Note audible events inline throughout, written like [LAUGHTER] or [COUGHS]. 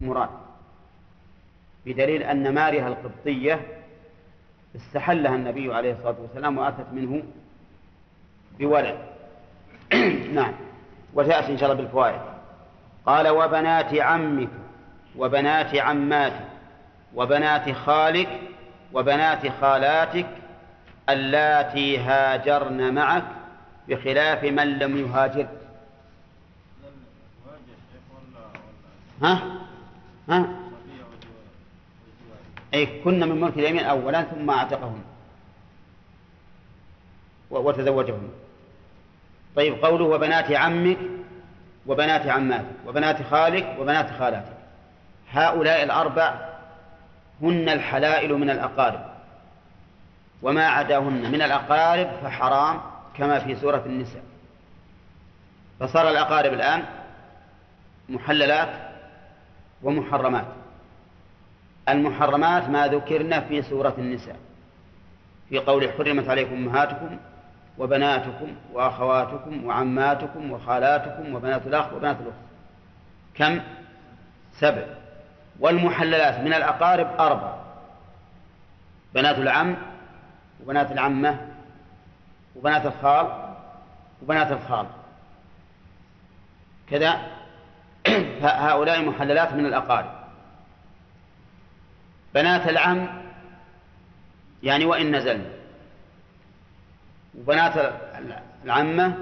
مراد بدليل أن مارها القبطية استحلها النبي عليه الصلاة والسلام وأتت منه بولد. [CLEARS THROAT] نعم. وتأتي إن شاء الله بالفوائد. قال وبنات عمك وبنات عماتك وبنات خالك وبنات خالاتك اللاتي هاجرن معك بخلاف من لم يهاجر ها؟ ها؟ أي كنا من ملك اليمين أولا ثم أعتقهم. وتزوجهم. طيب قوله وبنات عمك وبنات عماتك وبنات خالك وبنات خالاتك. هؤلاء الأربع هن الحلائل من الأقارب. وما عداهن من الأقارب فحرام كما في سورة النساء. فصار الأقارب الآن محللات ومحرمات. المحرمات ما ذكرنا في سورة النساء في قول حرمت عليكم أمهاتكم وبناتكم وأخواتكم وعماتكم وخالاتكم وبنات الأخ وبنات الأخت. كم؟ سبع. والمحللات من الأقارب أربع. بنات العم وبنات العمة وبنات الخال وبنات الخال. كذا؟ [CLEARS THROAT] هؤلاء محللات من الأقارب. بنات العم يعني وإن نزلن. وبنات العمة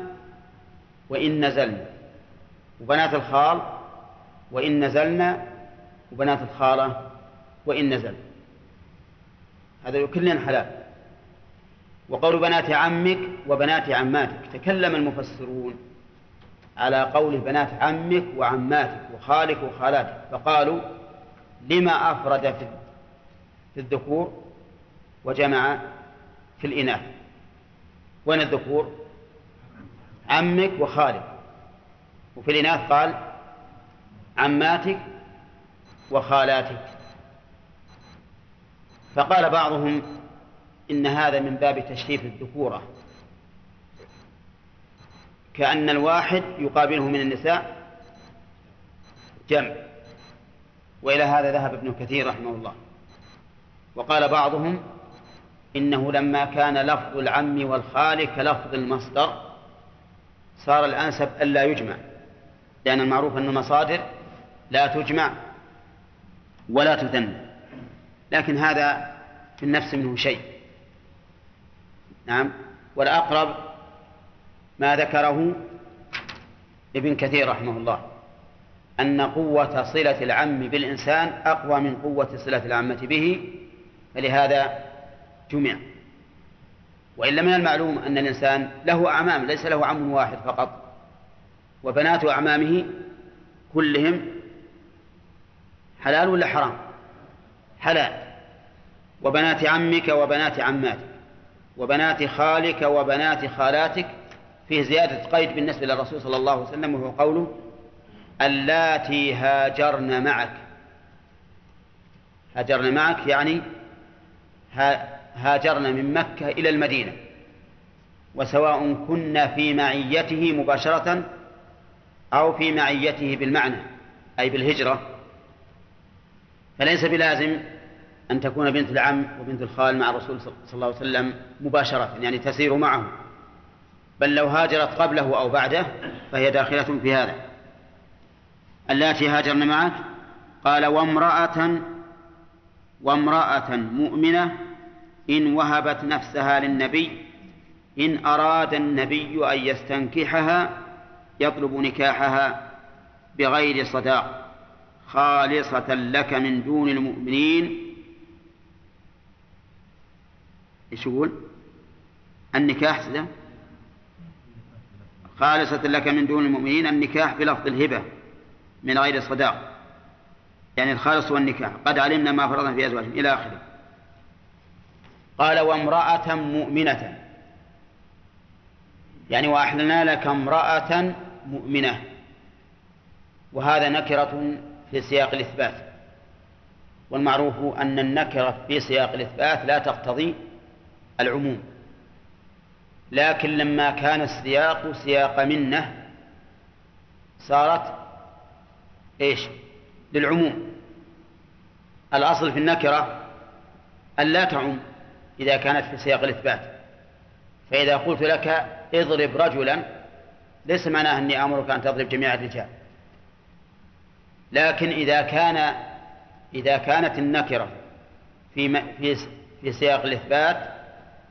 وإن نزلن. وبنات الخال وإن نزلن. وبنات الخالة وإن نزل هذا كلهن حلال. وقول بنات عمك وبنات عماتك. تكلم المفسرون. على قول بنات عمك وعماتك وخالك وخالاتك فقالوا لما أفرد في الذكور وجمع في الإناث؟ وين الذكور؟ عمك وخالك. وفي الإناث قال عماتك وخالاتك. فقال بعضهم إن هذا من باب تشريف الذكورة. كأن الواحد يقابله من النساء جمع. وإلى هذا ذهب ابن كثير رحمه الله. وقال بعضهم إنه لما كان لفظ العم والخال كلفظ المصدر صار الأنسب ألا يجمع. لأن المعروف أن المصادر لا تجمع ولا تثنى لكن هذا في النفس منه شيء. نعم. والأقرب ما ذكره ابن كثير رحمه الله. أن قوة صلة العم بالإنسان أقوى من قوة صلة العمة به فلهذا جمع. وإلا من المعلوم أن الإنسان له أعمام ليس له عم واحد فقط وبنات أعمامه كلهم حلال ولا حرام؟ حلال. وبنات عمك وبنات عماتك وبنات خالك وبنات خالاتك فيه زيادة قيد بالنسبة للرسول صلى الله عليه وسلم وهو قوله اللاتي هاجرن معك. هاجرن معك يعني هاجرن من مكة إلى المدينة. وسواء كنا في معيته مباشرة أو في معيته بالمعنى أي بالهجرة. فليس بلازم أن تكون بنت العم وبنت الخال مع الرسول صلى الله عليه وسلم مباشرة يعني تسير معه بل لو هاجرت قبله أو بعده فهي داخلة في هذا. اللاتي هاجرن معك قال وامرأة وامرأة مؤمنة إن وهبت نفسها للنبي إن أراد النبي أن يستنكحها يطلب نكاحها بغير صداق خالصة لك من دون المؤمنين. إيش يقول؟ النكاح خالصة لك من دون المؤمنين النكاح بلفظ الهبة من غير صداق. يعني الخالص والنكاح قد علمنا ما فرضنا في أزواجهم إلى آخره. قال وامرأة مؤمنة. يعني وأحلنا لك امرأة مؤمنة. وهذا نكرة في سياق الإثبات. والمعروف أن النكرة في سياق الإثبات لا تقتضي العموم. لكن لما كان السياق سياق منة صارت إيش؟ للعموم. الأصل في النكرة أن لا تعم إذا كانت في سياق الإثبات. فإذا قلت لك اضرب رجلا ليس معناه أني أمرك أن تضرب جميع الرجال. لكن إذا كان إذا كانت النكرة في في سياق الإثبات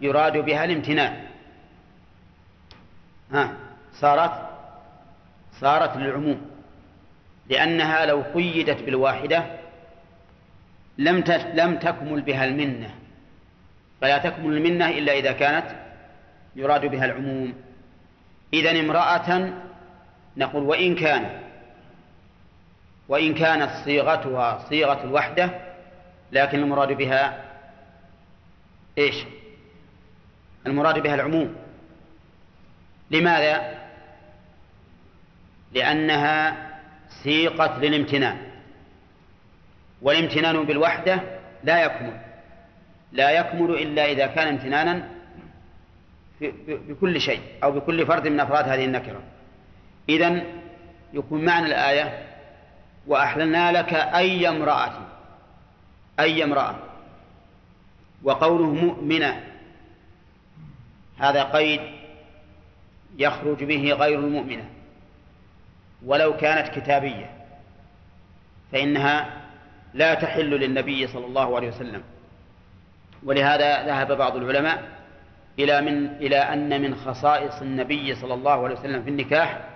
يراد بها الامتناع. ها صارت صارت للعموم لأنها لو قيدت بالواحدة لم لم تكمل بها المنة. فلا تكمل المنة إلا إذا كانت يراد بها العموم. إذا امرأة نقول وإن كان وإن كانت صيغتها صيغة الوحدة لكن المراد بها إيش؟ المراد بها العموم. لماذا؟ لأنها سيقت للامتنان. والامتنان بالوحدة لا يكمل. لا يكمل إلا إذا كان امتنانا بكل شيء أو بكل فرد من أفراد هذه النكرة. إذن يكون معنى الآية وأحللنا لك أي امرأة أي امرأة. وقوله مؤمنة هذا قيد يخرج به غير المؤمنة ولو كانت كتابية فإنها لا تحل للنبي صلى الله عليه وسلم. ولهذا ذهب بعض العلماء إلى من إلى أن من خصائص النبي صلى الله عليه وسلم في النكاح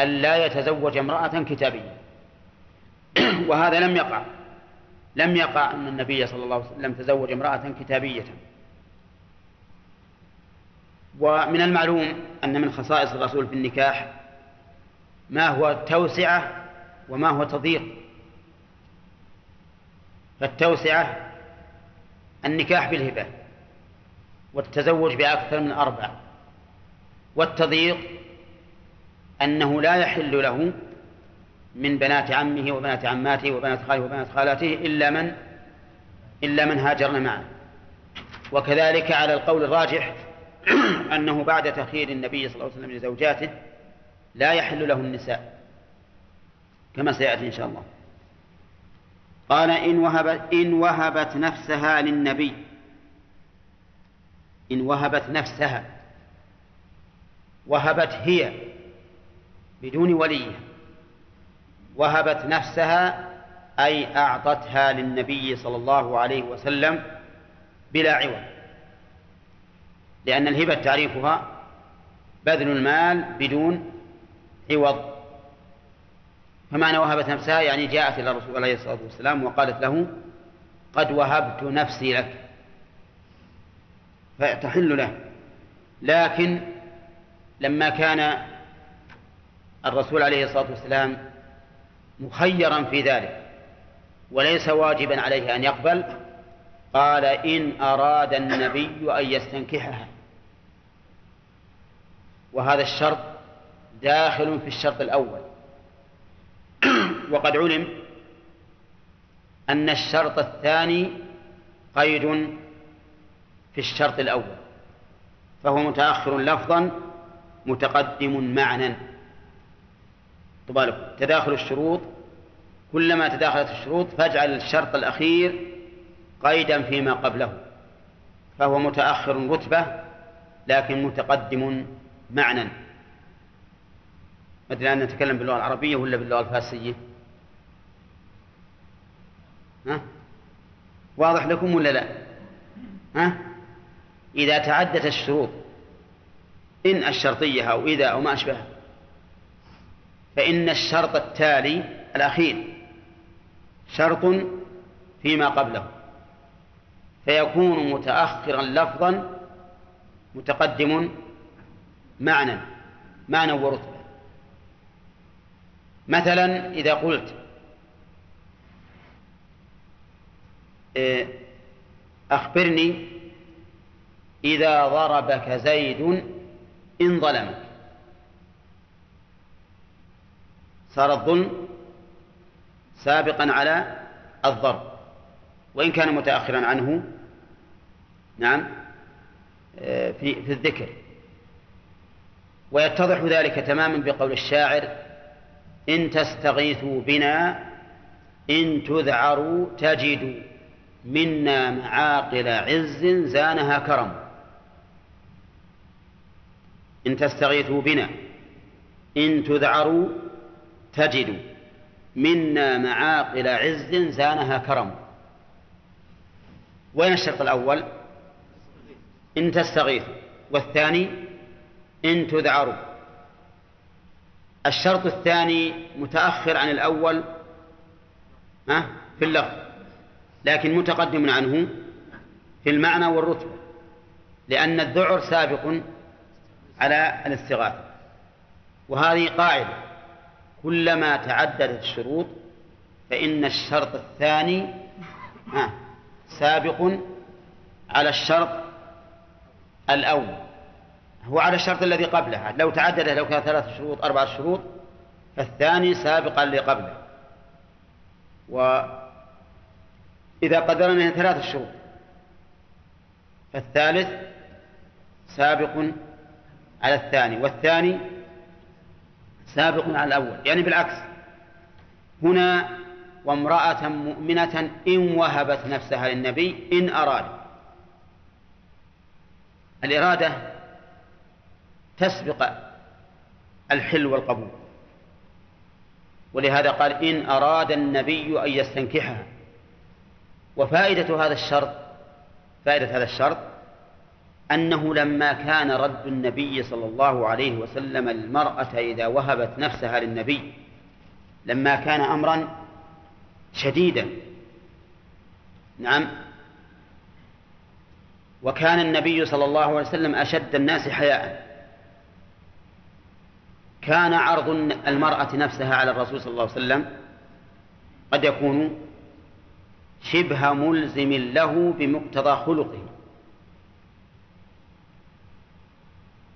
أن لا يتزوج امرأة كتابية. وهذا لم يقع لم يقع أن النبي صلى الله عليه وسلم تزوج امرأة كتابية. ومن المعلوم أن من خصائص الرسول في النكاح ما هو توسعة وما هو تضييق. فالتوسعة النكاح بالهبة والتزوج بأكثر من أربع والتضييق أنه لا يحل له من بنات عمه وبنات عماته وبنات خاله وبنات خالاته إلا من إلا من هاجرن معه. وكذلك على القول الراجح [CLEARS THROAT] أنه بعد تخيير النبي صلى الله عليه وسلم لزوجاته لا يحل له النساء كما سيأتي إن شاء الله. قال إن وهبت إن وهبت نفسها للنبي. إن وهبت نفسها. وهبت هي بدون ولي وهبت نفسها أي أعطتها للنبي صلى الله عليه وسلم بلا عوض. لأن الهبة تعريفها بذل المال بدون عوض فمعنى وهبت نفسها يعني جاءت إلى الرسول عليه الصلاة والسلام وقالت له قد وهبت نفسي لك. فتحل له. لكن لما كان الرسول عليه الصلاة والسلام مخيرا في ذلك وليس واجبا عليه أن يقبل قال إن أراد النبي أن يستنكحها. وهذا الشرط داخل في الشرط الأول. [CLEARS THROAT] وقد علم أن الشرط الثاني قيد في الشرط الأول فهو متأخر لفظا متقدم معنى طبالك تداخل الشروط كلما تداخلت الشروط فاجعل الشرط الأخير قيدا فيما قبله فهو متأخر رتبة لكن متقدم معنى أدري أن نتكلم باللغة العربية ولا باللغة الفارسية ها؟ واضح لكم ولا لا ها؟ إذا تعدت الشروط إن الشرطية أو إذا أو ما أشبه فإن الشرط التالي الأخير شرط فيما قبله فيكون متأخرا لفظا متقدم معنى معنى ورتبة. مثلا إذا قلت إيه، أخبرني إذا ضربك زيد إن ظلمك. صار الظلم سابقا على الضرب وإن كان متأخرا عنه نعم آه، في في الذكر. ويتضح ذلك تماما بقول الشاعر إن تستغيثوا بنا إن تذعروا تجدوا منا معاقل عز زانها كرم. إن تستغيثوا بنا إن تذعروا تجدوا منا معاقل عز زانها كرم. وين الشرط الأول؟ إن تستغيثوا. والثاني؟ إن تذعروا الشرط الثاني متأخر عن الأول في اللفظ لكن متقدم عنه في المعنى والرتبة لأن الذعر سابق على الاستغاثة. وهذه قاعدة كلما تعددت الشروط فإن الشرط الثاني سابق على الشرط الأول. هو على الشرط الذي قبله لو تعدد لو كان ثلاث شروط أربعة شروط فالثاني سابقا لقبله. وإذا قدرنا ثلاث شروط فالثالث سابق على الثاني والثاني سابق على الأول. يعني بالعكس هنا وامرأة مؤمنة إن وهبت نفسها للنبي إن أراد. الإرادة تسبق الحل والقبول. ولهذا قال إن أراد النبي أن يستنكحها. وفائدة هذا الشرط فائدة هذا الشرط أنه لما كان رد النبي صلى الله عليه وسلم المرأة إذا وهبت نفسها للنبي لما كان أمرا شديدا. نعم. وكان النبي صلى الله عليه وسلم أشد الناس حياء. كان عرض المرأة نفسها على الرسول صلى الله عليه وسلم قد يكون شبه ملزم له بمقتضى خلقه.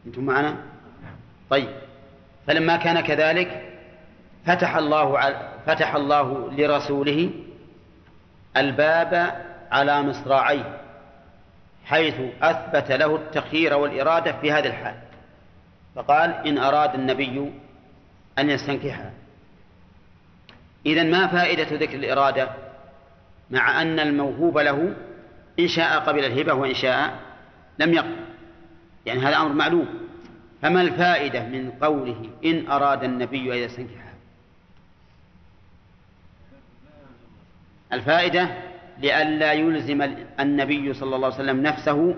أنتم معنا؟ طيب. فلما كان كذلك فتح الله فتح الله لرسوله الباب على مصراعيه حيث أثبت له التخيير والإرادة في هذه الحال. فقال إن أراد النبي أن يستنكحها إذا ما فائدة ذكر الإرادة؟ مع أن الموهوب له إن شاء قبل الهبة وإن شاء لم يقبل يعني هذا أمر معلوم. فما الفائدة من قوله إن أراد النبي أن يستنكحها الفائدة لئلا يلزم النبي صلى الله عليه وسلم نفسه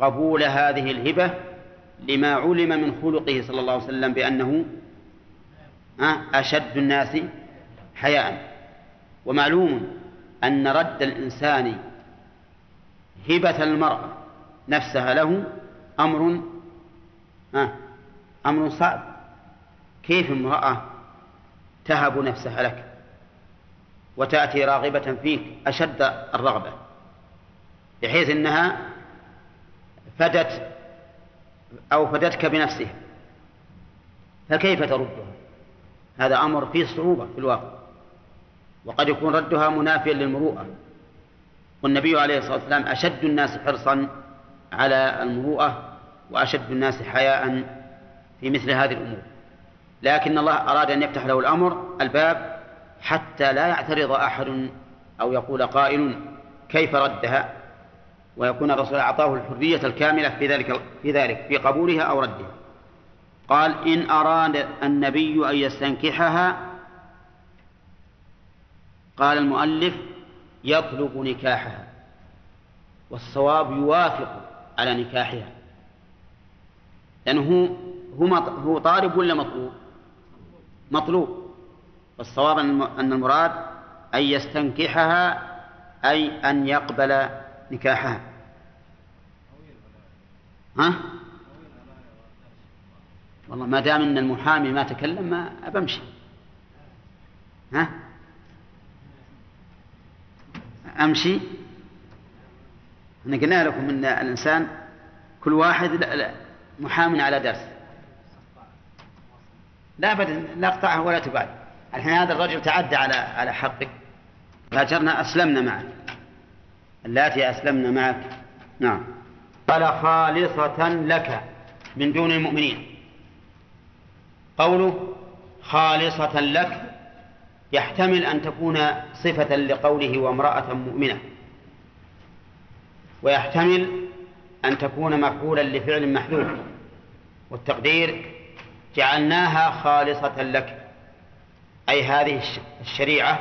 قبول هذه الهبة لما علم من خلقه صلى الله عليه وسلم بأنه أشد الناس حياء. ومعلوم أن رد الإنسان هبة المرأة نفسها له أمر أمر صعب. كيف امرأة تهب نفسها لك وتأتي راغبة فيك أشد الرغبة بحيث أنها فدت أو فدتك بنفسها فكيف تردها هذا أمر فيه صعوبة في الواقع. وقد يكون ردها منافيا للمروءة. والنبي عليه الصلاة والسلام أشد الناس حرصا على المروءة وأشد الناس حياء في مثل هذه الأمور. لكن الله أراد أن يفتح له الأمر الباب حتى لا يعترض أحد أو يقول قائل كيف ردها؟ ويكون الرسول أعطاه الحرية الكاملة في ذلك في ذلك في قبولها أو ردها. قال إن أراد النبي أن يستنكحها قال المؤلف يطلب نكاحها والصواب يوافق على نكاحها. لأنه هو هو طالب ولا مطلوب؟ مطلوب. والصواب أن المراد أن يستنكحها أي أن يقبل نكاحها. ها؟ والله ما دام إن المحامي ما تكلم ما بمشي. ها؟ أمشي. إحنا قلنا لكم إن الإنسان كل واحد محام على درس. لا ابدا لا اقطعه ولا تبعد الحين هذا الرجل تعدى على على حقك فاجرنا أسلمنا معك اللاتي اسلمنا معك. نعم. قال خالصة لك من دون المؤمنين. قوله خالصة لك يحتمل أن تكون صفة لقوله وامرأة مؤمنة. ويحتمل أن تكون مفعولا لفعل محذوف. والتقدير جعلناها خالصة لك. أي هذه الشريعة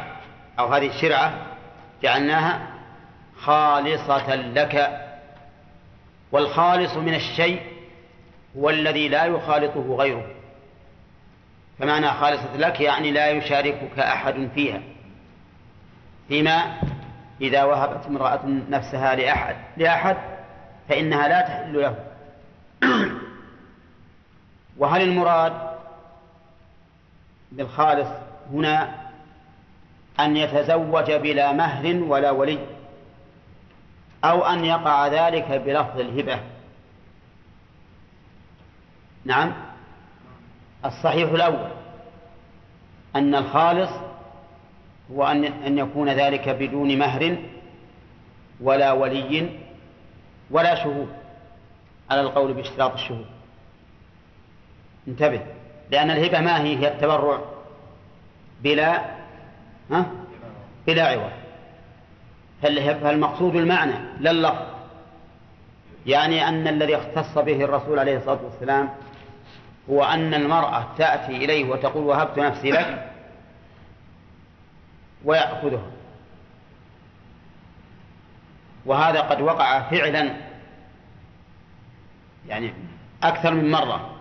أو هذه الشرعة جعلناها خالصة لك والخالص من الشيء هو الذي لا يخالطه غيره. فمعنى خالصة لك يعني لا يشاركك أحد فيها. فيما إذا وهبت امرأة نفسها لأحد لأحد فإنها لا تحل له. [CLEARS THROAT] وهل المراد بالخالص هنا أن يتزوج بلا مهر ولا ولي؟ أو أن يقع ذلك بلفظ الهبة. نعم. الصحيح الأول أن الخالص هو أن أن يكون ذلك بدون مهر ولا ولي ولا شهود. على القول باشتراط الشهود. انتبه. لأن الهبة ما هي؟ هي التبرع بلا ها؟ بلا عوض. فالمقصود المعنى لا اللفظ. يعني أن الذي اختص به الرسول عليه الصلاة والسلام هو أن المرأة تأتي إليه وتقول وهبت نفسي لك ويأخذها. وهذا قد وقع فعلا. يعني أكثر من مرة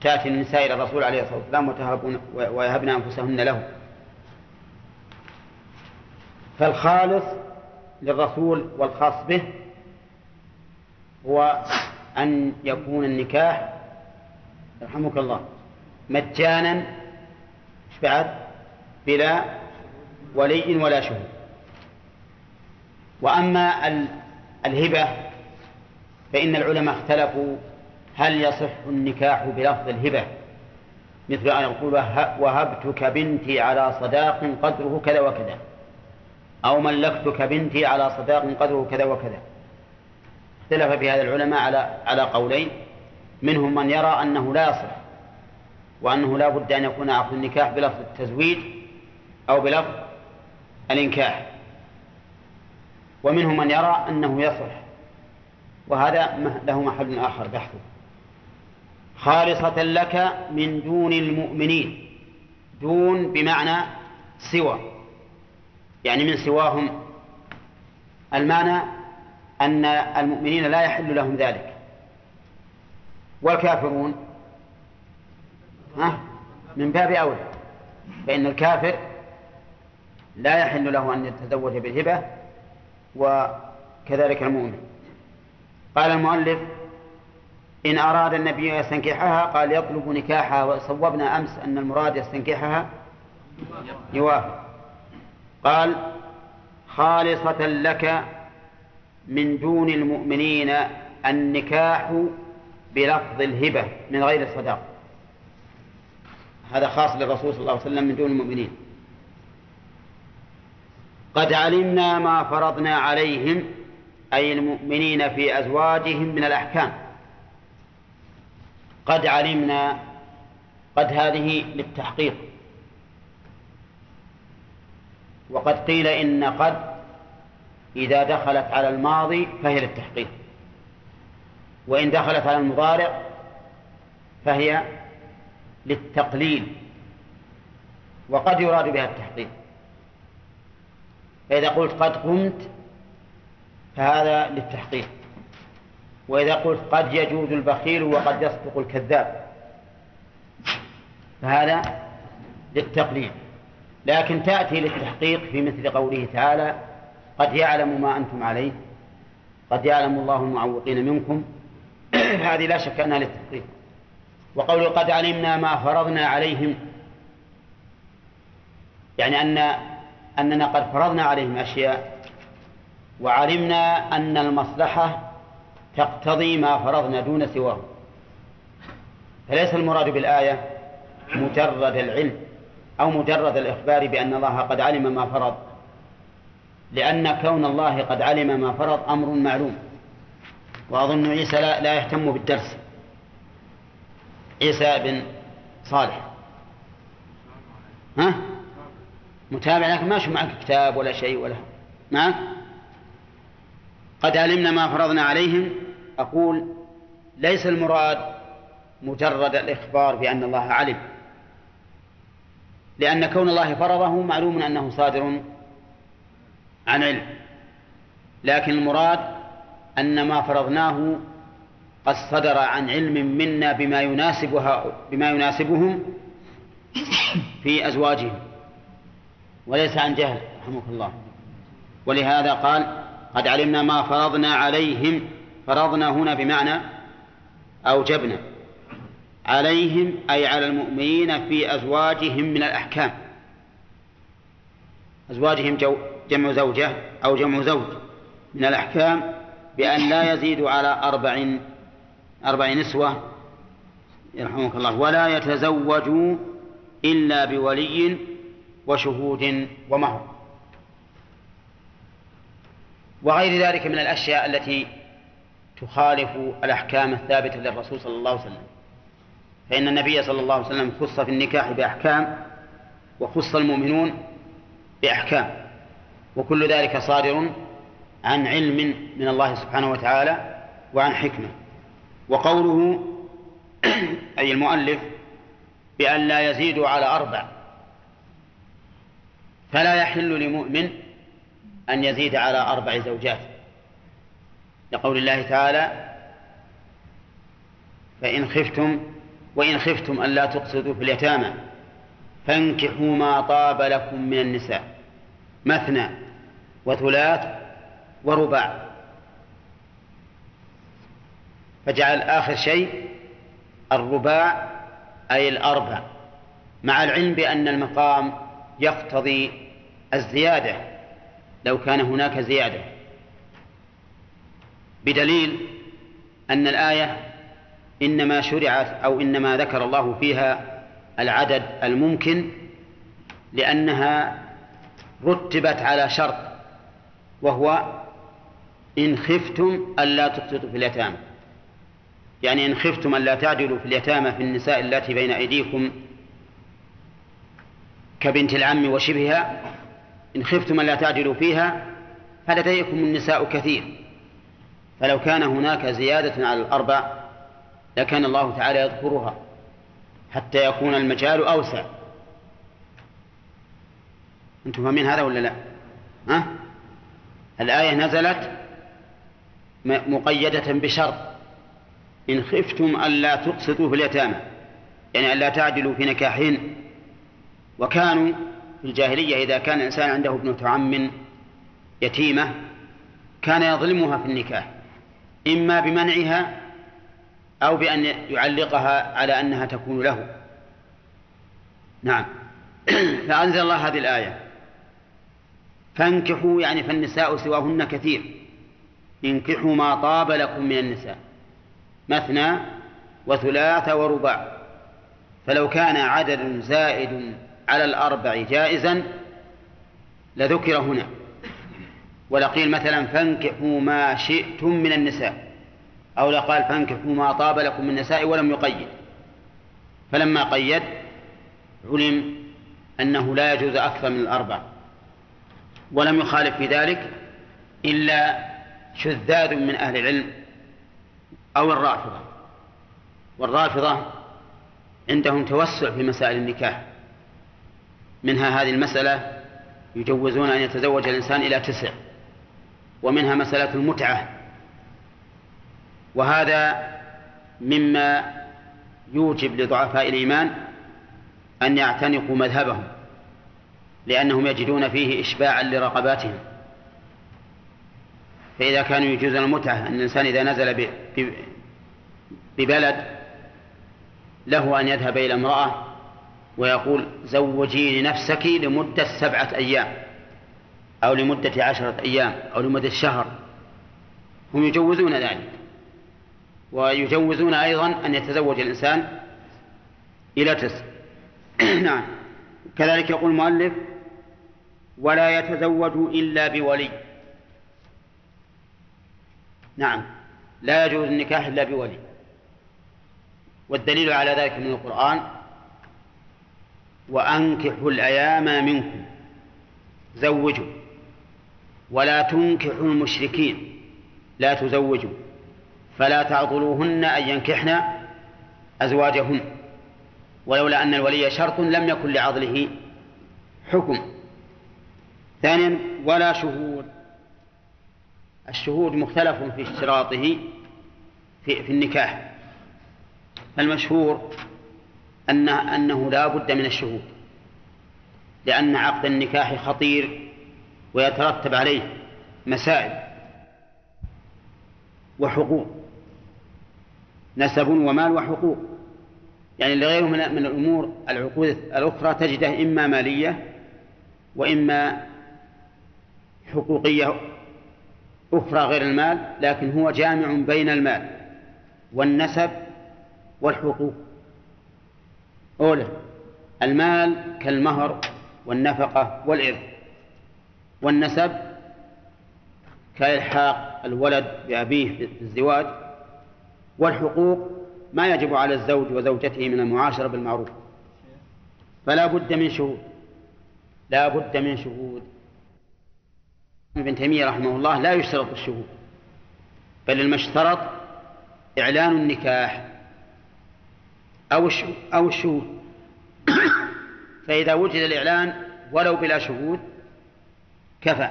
تأتي النساء إلى الرسول عليه الصلاة والسلام ويهبن أنفسهن له. فالخالص للرسول والخاص به هو أن يكون النكاح رحمك الله مجانا بعد؟ بلا ولي ولا شهود. وأما الهبة فإن العلماء اختلفوا هل يصح النكاح بلفظ الهبة؟ مثل أن يقول وهبتك بنتي على صداق قدره كذا وكذا. أو ملكتك بنتي على صداق قدره كذا وكذا. اختلف في هذا العلماء على على قولين. منهم من يرى أنه لا يصح وأنه لا بد أن يكون عقد النكاح بلفظ التزويج أو بلفظ الإنكاح. ومنهم من يرى أنه يصح وهذا له محل آخر بحثه. خالصة لك من دون المؤمنين. دون بمعنى سوى. يعني من سواهم المعنى أن المؤمنين لا يحل لهم ذلك. والكافرون ها من باب أولى فإن الكافر لا يحل له أن يتزوج بالهبة وكذلك المؤمن. قال المؤلف إن أراد النبي يستنكحها قال يطلب نكاحها وصوبنا أمس أن المراد يستنكحها. يوافق. قال خالصة لك من دون المؤمنين النكاح بلفظ الهبة من غير الصداق هذا خاص للرسول صلى الله عليه وسلم من دون المؤمنين. قد علمنا ما فرضنا عليهم أي المؤمنين في أزواجهم من الأحكام. قد علمنا قد هذه للتحقيق. وقد قيل إن قد إذا دخلت على الماضي فهي للتحقيق. وإن دخلت على المضارع فهي للتقليل وقد يراد بها التحقيق. فإذا قلت قد قمت فهذا للتحقيق. وإذا قلت قد يجوز البخيل وقد يصدق الكذاب فهذا للتقليل. لكن تأتي للتحقيق في مثل قوله تعالى قد يعلم ما أنتم عليه قد يعلم الله المعوقين منكم. [CLEARS THROAT] هذه لا شك أنها للتحقيق. وقوله قد علمنا ما فرضنا عليهم يعني أن أننا قد فرضنا عليهم أشياء وعلمنا أن المصلحة تقتضي ما فرضنا دون سواه فليس المراد بالآية مجرد العلم. أو مجرد الإخبار بأن الله قد علم ما فرض. لأن كون الله قد علم ما فرض أمر معلوم. وأظن عيسى لا, لا يهتم بالدرس. عيسى بن صالح. ها؟ متابع لكن ما معك كتاب ولا شيء ولا. معك قد علمنا ما فرضنا عليهم. أقول ليس المراد مجرد الإخبار بأن الله علم. لأن كون الله فرضه معلوم أنه صادر عن علم. لكن المراد أن ما فرضناه قد صدر عن علم منا بما يناسبها بما يناسبهم في أزواجهم. وليس عن جهل رحمك الله. ولهذا قال قد علمنا ما فرضنا عليهم فرضنا هنا بمعنى أوجبنا. عليهم أي على المؤمنين في أزواجهم من الأحكام. أزواجهم جمع زوجة أو جمع زوج من الأحكام بأن لا يزيدوا على أربع أربع نسوة يرحمك الله ولا يتزوجوا إلا بولي وشهود ومهر. وغير ذلك من الأشياء التي تخالف الأحكام الثابتة للرسول صلى الله عليه وسلم. فإن النبي صلى الله عليه وسلم خص في النكاح بأحكام وخص المؤمنون بأحكام وكل ذلك صادر عن علم من الله سبحانه وتعالى وعن حكمة. وقوله [CLEARS THROAT] أي المؤلف بأن لا يزيدوا على أربع فلا يحل لمؤمن أن يزيد على أربع زوجات. لقول الله تعالى فإن خفتم وإن خفتم ألا تقصدوا في اليتامى فانكحوا ما طاب لكم من النساء مثنى وثلاث ورباع. فجعل آخر شيء الرباع أي الأربع. مع العلم بأن المقام يقتضي الزيادة لو كان هناك زيادة. بدليل أن الآية إنما شرعت أو إنما ذكر الله فيها العدد الممكن لأنها رتبت على شرط وهو إن خفتم ألا تقسطوا في اليتامى. يعني إن خفتم ألا تعدلوا في اليتامى في النساء التي بين أيديكم كبنت العم وشبهها إن خفتم ألا تعدلوا فيها فلديكم النساء كثير. فلو كان هناك زيادة على الأربع لكان الله تعالى يذكرها حتى يكون المجال أوسع. أنتم فاهمين هذا ولا لا؟ ها؟ الآية نزلت مقيدة بشرط. إن خفتم ألا تقسطوا في اليتامى. يعني ألا تعدلوا في نكاحهن. وكانوا في الجاهلية إذا كان الإنسان عنده ابنة عم يتيمة كان يظلمها في النكاح. إما بمنعها أو بأن يعلقها على أنها تكون له. نعم. [CLEARS THROAT] فأنزل الله هذه الآية. فانكحوا يعني فالنساء سواهن كثير. انكحوا ما طاب لكم من النساء. مثنى وثلاث ورباع. فلو كان عدد زائد على الأربع جائزا لذكر هنا. ولقيل مثلا فانكحوا ما شئتم من النساء. أو لقال فانكحوا ما طاب لكم من النساء ولم يقيد. فلما قيد علم أنه لا يجوز أكثر من الأربع. ولم يخالف في ذلك إلا شذاذ من أهل العلم أو الرافضة. والرافضة عندهم توسع في مسائل النكاح. منها هذه المسألة يجوزون أن يتزوج الإنسان إلى تسع. ومنها مسألة المتعة. وهذا مما يوجب لضعفاء الإيمان أن يعتنقوا مذهبهم لأنهم يجدون فيه إشباعا لرغباتهم. فإذا كانوا يجوزون المتعة أن الإنسان إذا نزل ببلد له أن يذهب إلى امرأة ويقول زوجيني نفسك لمدة سبعة أيام أو لمدة عشرة أيام أو لمدة شهر. هم يجوزون ذلك. ويجوزون أيضا أن يتزوج الإنسان إلى تسع. [CLEARS THROAT] نعم. كذلك يقول المؤلف ولا يتزوج إلا بولي. نعم. لا يجوز النكاح إلا بولي. والدليل على ذلك من القرآن وأنكحوا الأيام منكم. زوجوا. ولا تنكحوا المشركين. لا تزوجوا. فلا تعضلوهن أن ينكحن أزواجهن ولولا أن الولي شرط لم يكن لعضله حكم. ثانيا ولا شهود. الشهود مختلف في اشتراطه في, في النكاح. فالمشهور أن أنه لا بد من الشهود لأن عقد النكاح خطير ويترتب عليه مسائل وحقوق. نسب ومال وحقوق. يعني لغيره من من الأمور العقود الأخرى تجده إما مالية وإما حقوقية أخرى غير المال لكن هو جامع بين المال والنسب والحقوق. أولى المال كالمهر والنفقة والإرث والنسب كإلحاق الولد بأبيه في الزواج والحقوق ما يجب على الزوج وزوجته من المعاشرة بالمعروف. فلا بد من شهود. لا بد من شهود. ابن تيمية رحمه الله لا يشترط الشهود بل المشترط إعلان النكاح أو أو الشهود. [COUGHS] فإذا وجد الإعلان ولو بلا شهود كفى.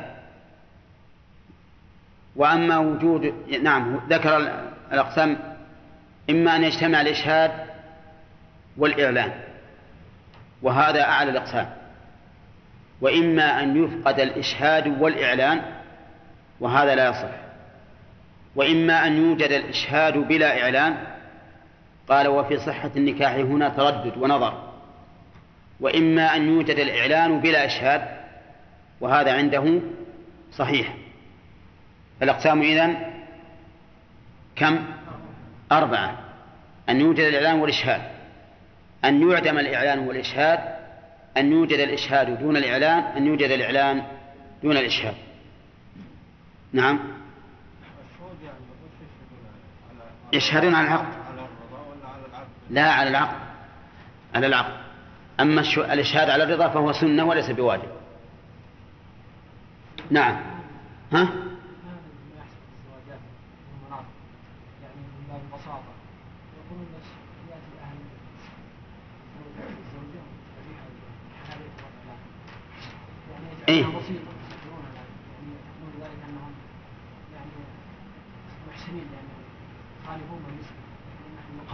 وأما وجود نعم ذكر الأقسام إما أن يجتمع الإشهاد والإعلان وهذا أعلى الأقسام. وإما أن يفقد الإشهاد والإعلان وهذا لا يصح. وإما أن يوجد الإشهاد بلا إعلان قال وفي صحة النكاح هنا تردد ونظر. وإما أن يوجد الإعلان بلا إشهاد وهذا عنده صحيح. الأقسام إذن كم؟ أربعة أن يوجد الإعلان والإشهاد. أن يعدم الإعلان والإشهاد أن يوجد الإشهاد دون الإعلان أن يوجد الإعلان دون الإشهاد. نعم. يشهدون على العقد لا على العقد. على العقد. أما الإشهاد على الرضا فهو سنة وليس بواجب. نعم. ها؟ إيه؟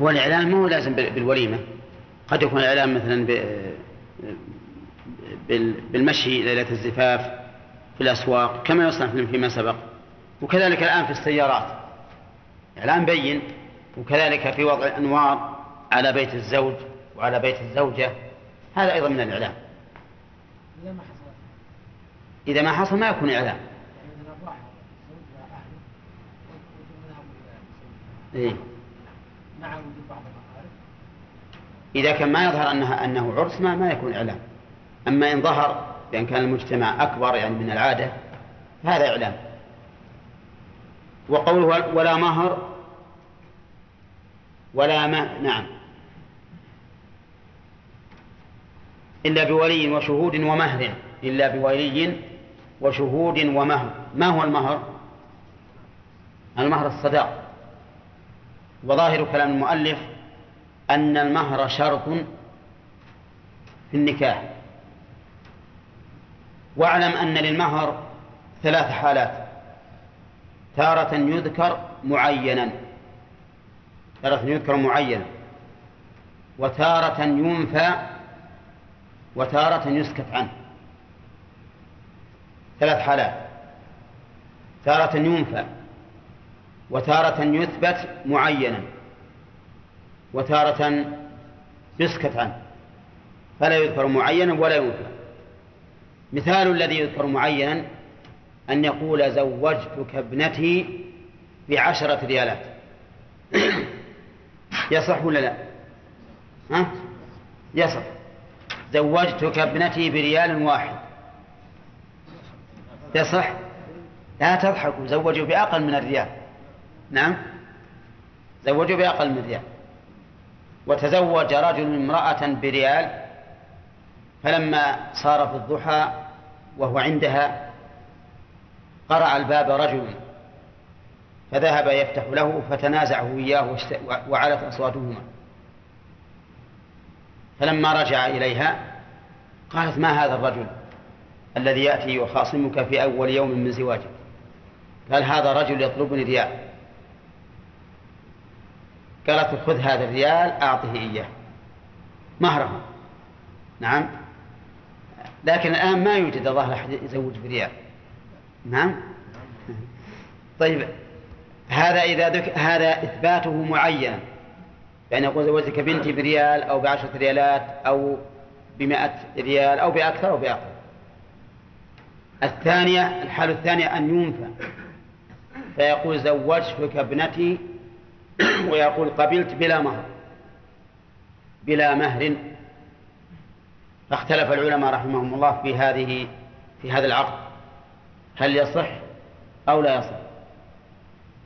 هو الإعلان مو لازم بالوليمة. قد يكون الإعلان مثلا بالمشي ليلة الزفاف في الأسواق كما يصنع فيما سبق. وكذلك الآن في السيارات. إعلان بين وكذلك في وضع الأنوار على بيت الزوج وعلى بيت الزوجة. هذا أيضا من الإعلام إذا ما حصل ما يكون إعلام. إيه؟ إذا كان ما يظهر أنها أنه عرس ما ما يكون إعلام. أما إن ظهر بأن كان المجتمع أكبر يعني من العادة هذا إعلام. وقوله ولا مهر ولا ما نعم. إلا بولي وشهود ومهر إلا بولي وشهود ومهر. ما هو المهر؟ المهر الصداق. وظاهر كلام المؤلف أن المهر شرط في النكاح. واعلم أن للمهر ثلاث حالات. تارة يذكر معينا. تارة يذكر معينا. وتارة ينفى وتارة يسكت عنه. ثلاث حالات. تارة ينفى وتارة يثبت معينا وتارة يسكت عنه. فلا يذكر معينا ولا ينفى. مثال الذي يذكر معينا أن يقول زوجتك ابنتي بعشرة ريالات. [COUGHS] يصح ولا لا؟ ها؟ يصح. زوجتك ابنتي بريال واحد. يصح؟ لا تضحكوا زوجوا بأقل من الريال. نعم؟ زوجوا بأقل من ريال وتزوج رجل امرأة بريال فلما صار في الضحى وهو عندها قرع الباب رجل فذهب يفتح له فتنازعه إياه وعلت أصواتهما. فلما رجع إليها قالت ما هذا الرجل؟ الذي يأتي يخاصمك في أول يوم من زواجك. قال هذا رجل يطلبني ريال قالت خذ هذا الريال أعطه إياه. مهره نعم. لكن الآن ما يوجد الله أحد يزوج بريال نعم. طيب هذا إذا ذك... هذا إثباته معينا. يعني يقول زوجتك بنتي بريال أو بعشرة ريالات أو بمائة ريال أو بأكثر أو بأقل. الثانية الحالة الثانية أن ينفى. فيقول زوجتك ابنتي [CLEARS THROAT] ويقول قبلت بلا مهر. بلا مهر. فاختلف العلماء رحمهم الله في هذه في هذا العقد. هل يصح أو لا يصح؟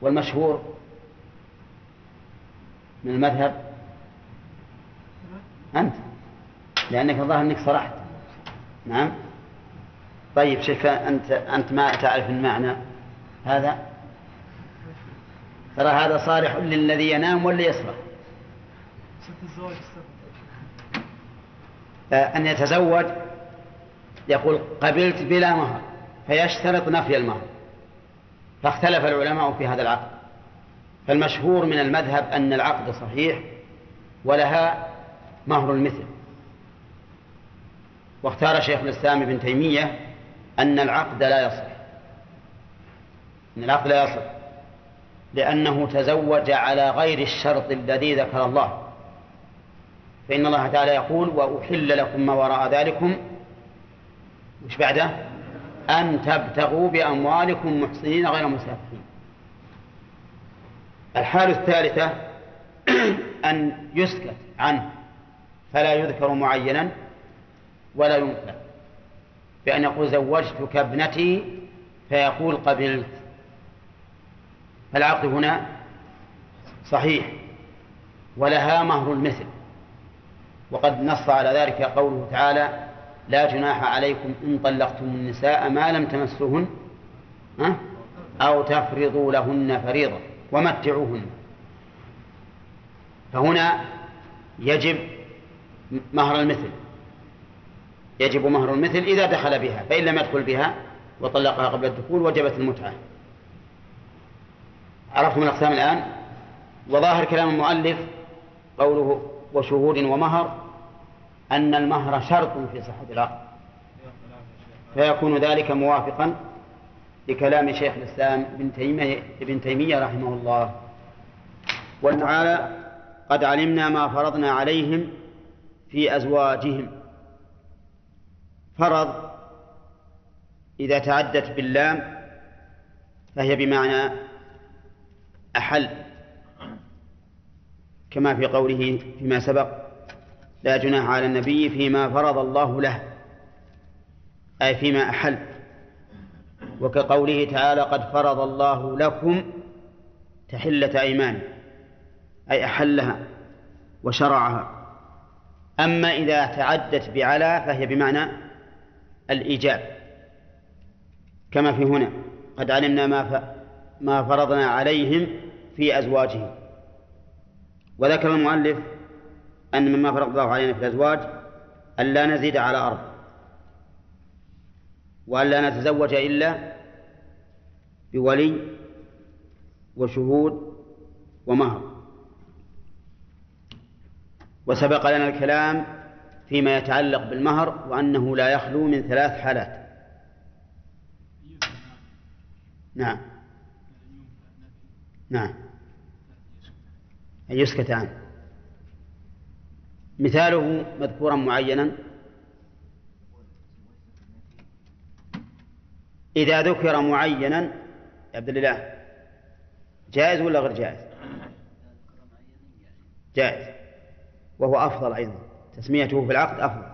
والمشهور من المذهب أنت. لأنك الظاهر أنك صرحت. نعم. طيب شيخ أنت أنت ما تعرف المعنى هذا؟ ترى هذا صالح للذي ينام واللي يصرخ أن يتزوج يقول قبلت بلا مهر فيشترط نفي المهر. فاختلف العلماء في هذا العقد. فالمشهور من المذهب أن العقد صحيح ولها مهر المثل. واختار شيخ الإسلام ابن تيمية أن العقد لا يصح. أن العقد لا يصح. لأنه تزوج على غير الشرط الذي ذكر الله. فإن الله تعالى يقول وأحل لكم ما وراء ذلكم. وش بعده؟ أن تبتغوا بأموالكم محسنين غير مسافحين. الحالة الثالثة [CLEARS THROAT] أن يسكت عنه. فلا يذكر معينا ولا ينكر. بأن يقول زوجتك ابنتي؟ فيقول قبلت. فالعقد هنا صحيح ولها مهر المثل وقد نص على ذلك قوله تعالى لا جناح عليكم إن طلقتم النساء ما لم تمسوهن أو تفرضوا لهن فريضة ومتعوهن. فهنا يجب مهر المثل. يجب مهر المثل إذا دخل بها فإن لم يدخل بها وطلقها قبل الدخول وجبت المتعة. عرفتم الأقسام الآن؟ وظاهر كلام المؤلف قوله وشهود ومهر أن المهر شرط في صحة العقد فيكون ذلك موافقا لكلام شيخ الإسلام ابن تيمية, ابن تيمية رحمه الله. وتعالى قد علمنا ما فرضنا عليهم في أزواجهم. فرض إذا تعدت باللام فهي بمعنى أحل كما في قوله فيما سبق لا جناح على النبي فيما فرض الله له أي فيما أحل. وكقوله تعالى قد فرض الله لكم تحلة أيمان أي أحلها وشرعها. أما إذا تعدت بعلا فهي بمعنى الإيجاب. كما في هنا قد علمنا ما ما فرضنا عليهم في أزواجهم. وذكر المؤلف أن مما فرض الله علينا في الأزواج أن لا نزيد على أرض وأن لا نتزوج إلا بولي وشهود ومهر. وسبق لنا الكلام فيما يتعلق بالمهر وأنه لا يخلو من ثلاث حالات. نعم. نعم. أن يسكت عنه. مثاله مذكورا معينا. إذا ذكر معينا يا عبد الله جائز ولا غير جائز؟ جائز. وهو أفضل أيضا. تسميته في العقد أفضل.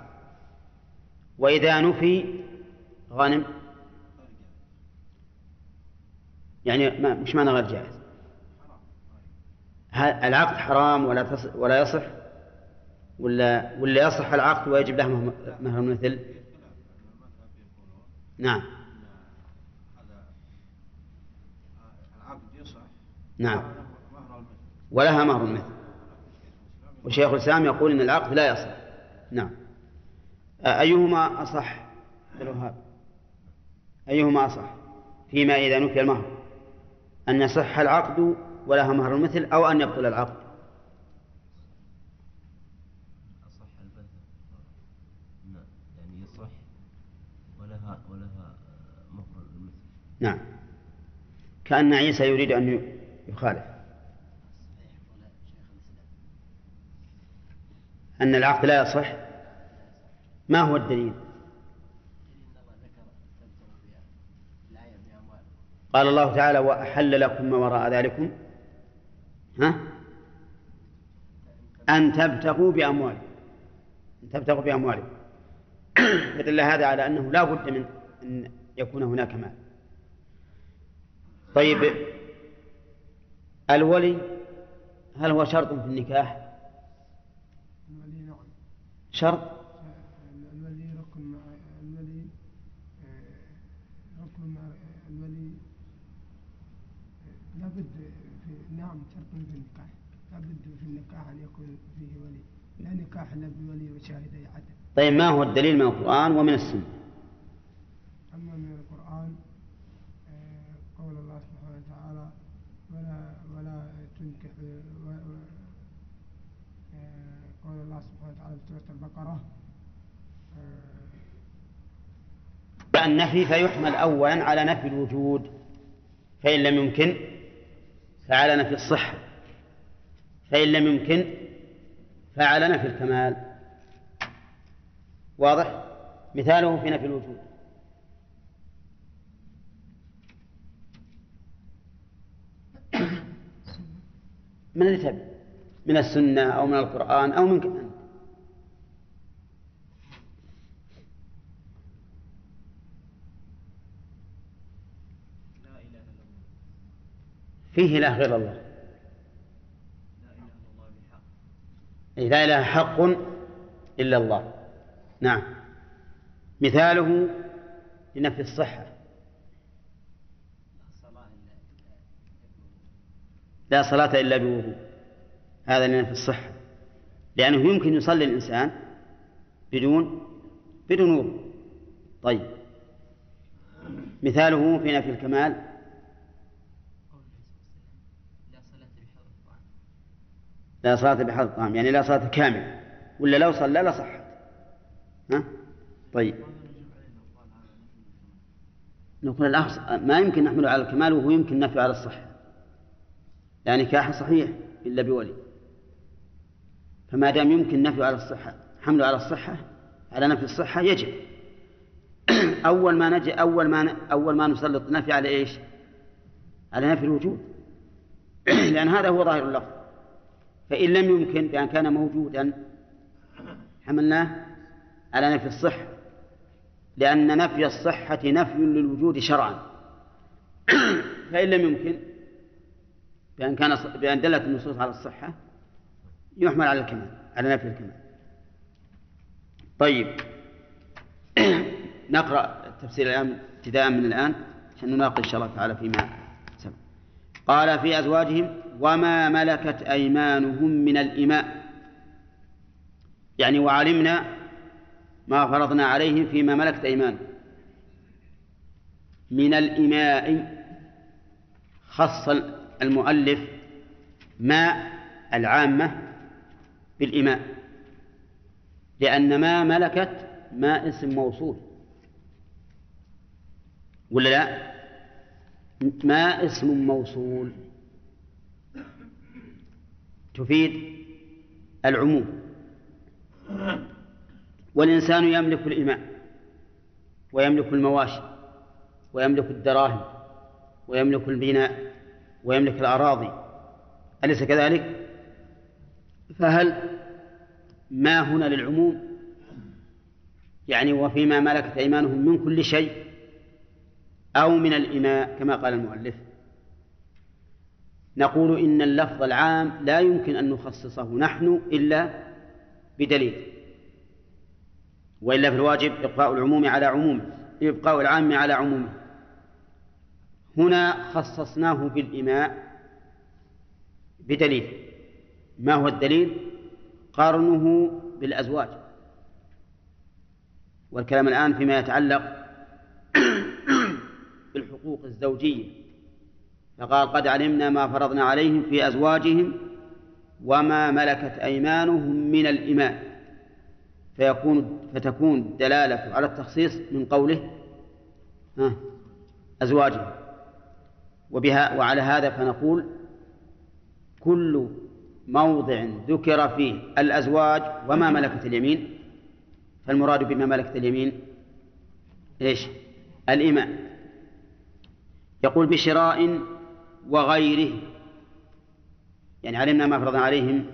وإذا نفي غنم يعني ما مش معنى غير جائز. العقد حرام ولا ولا يصح؟ ولا ولا يصح العقد ويجب له مهر المثل نعم. نعم. ولها مهر المثل وشيخ الإسلام يقول إن العقد لا يصح. نعم. أيهما أصح؟ الوهاب. أيهما أصح؟ فيما إذا نفي المهر. أن يصح العقد ولها مهر المثل أو أن يبطل العقد. يعني يصح ولها ولها مهر المثل. نعم. كأن عيسى يريد أن يخالف. أن العقد لا يصح؟ ما هو الدليل؟ قال الله تعالى وأحل لكم ما وراء ذلكم. ها؟ أن تبتغوا بأموالكم. أن تبتغوا بأموالكم. [CLEARS THROAT] يدل هذا على أنه لا بد من أن يكون هناك مال. طيب الولي هل هو شرط في النكاح؟ شرط؟ الولي ركن الولي ركن الولي لابد في نعم شرط في النكاح. لابد في النكاح أن يكون فيه ولي. لا نكاح إلا بولي وشاهدي عدل طيب ما هو الدليل من القرآن ومن السنة؟ أما من القرآن قول الله سبحانه وتعالى ولا ولا تنكح قول الله سبحانه وتعالى في سورة البقرة. النفي فيحمل أولا على نفي الوجود فإن لم يمكن فعلى نفي الصحة فإن لم يمكن فعلى نفي الكمال. واضح؟ مثاله في نفي الوجود. [COUGHS] من اللي تبي من السنة أو من القرآن أو من فيه إله غير الله. لا إله حق إلا الله. نعم. مثاله لنفي الصحة. لا صلاة إلا بوضوء. هذا لنفي الصحة. لأنه يمكن يصلي الإنسان بدون بدون وضوء. طيب. مثاله في نفي الكمال لا صلاة بحضر الطعام يعني لا صلاة كاملة ولا لو صلى لصحت. ها؟ طيب. نقول الأخص ما يمكن نحمله على الكمال وهو يمكن نفيه على الصحة. يعني نكاح صحيح إلا بولي. فما دام يمكن نفيه على الصحة حمله على الصحة على نفي الصحة يجب. [COUGHS] أول ما نجي أول ما ن... أول ما نسلط نفي على إيش؟ على نفي الوجود. [COUGHS] لأن هذا هو ظاهر اللفظ. فإن لم يمكن بأن كان موجودا حملناه على نفي الصحة لأن نفي الصحة نفي للوجود شرعا. [COUGHS] فإن لم يمكن بأن كان بأن دلت النصوص على الصحة يحمل على الكمال على نفي الكمال. طيب. [COUGHS] نقرأ التفسير الآن ابتداء من الآن عشان نناقش إن شاء الله تعالى فيما قال في أزواجهم وما ملكت أيمانهم من الإماء يعني وعلمنا ما فرضنا عليهم فيما ملكت أيمانهم. من الإماء خص المؤلف ما العامة بالإماء لأن ما ملكت ما اسم موصول. ولا لا؟ ما اسم موصول؟ تفيد العموم. والإنسان يملك الإماء ويملك المواشي ويملك الدراهم ويملك البناء ويملك الأراضي. أليس كذلك؟ فهل ما هنا للعموم؟ يعني وفيما ملكت أيمانهم من كل شيء؟ أو من الإماء كما قال المؤلف. نقول إن اللفظ العام لا يمكن أن نخصصه نحن إلا بدليل وإلا في الواجب إبقاء العموم على عمومه إبقاء العام على عمومه. هنا خصصناه بالإماء بدليل. ما هو الدليل؟ قرنه بالأزواج. والكلام الآن فيما يتعلق بالحقوق الزوجية. فقال قد علمنا ما فرضنا عليهم في أزواجهم وما ملكت أيمانهم من الإماء فيكون فتكون الدلالة على التخصيص من قوله أزواجهم. وبها وعلى هذا فنقول كل موضع ذكر فيه الأزواج وما ملكت اليمين فالمراد بما ملكت اليمين إيش؟ الإماء يقول بشراء وغيره. يعني علمنا ما فرضنا عليهم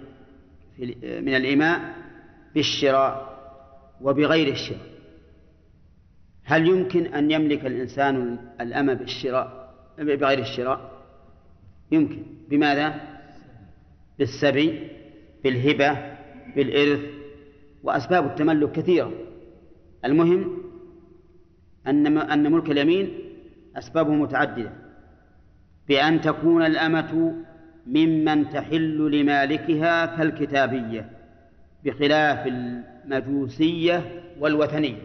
من الإماء بالشراء وبغير الشراء؟ هل يمكن أن يملك الإنسان الأمة بالشراء بغير الشراء؟ يمكن. بماذا؟ بالسبي بالهبة بالإرث وأسباب التملك كثيرة. المهم أن أن ملك اليمين أسبابه متعددة. بأن تكون الأمة ممن تحل لمالكها كالكتابية بخلاف المجوسية والوثنية.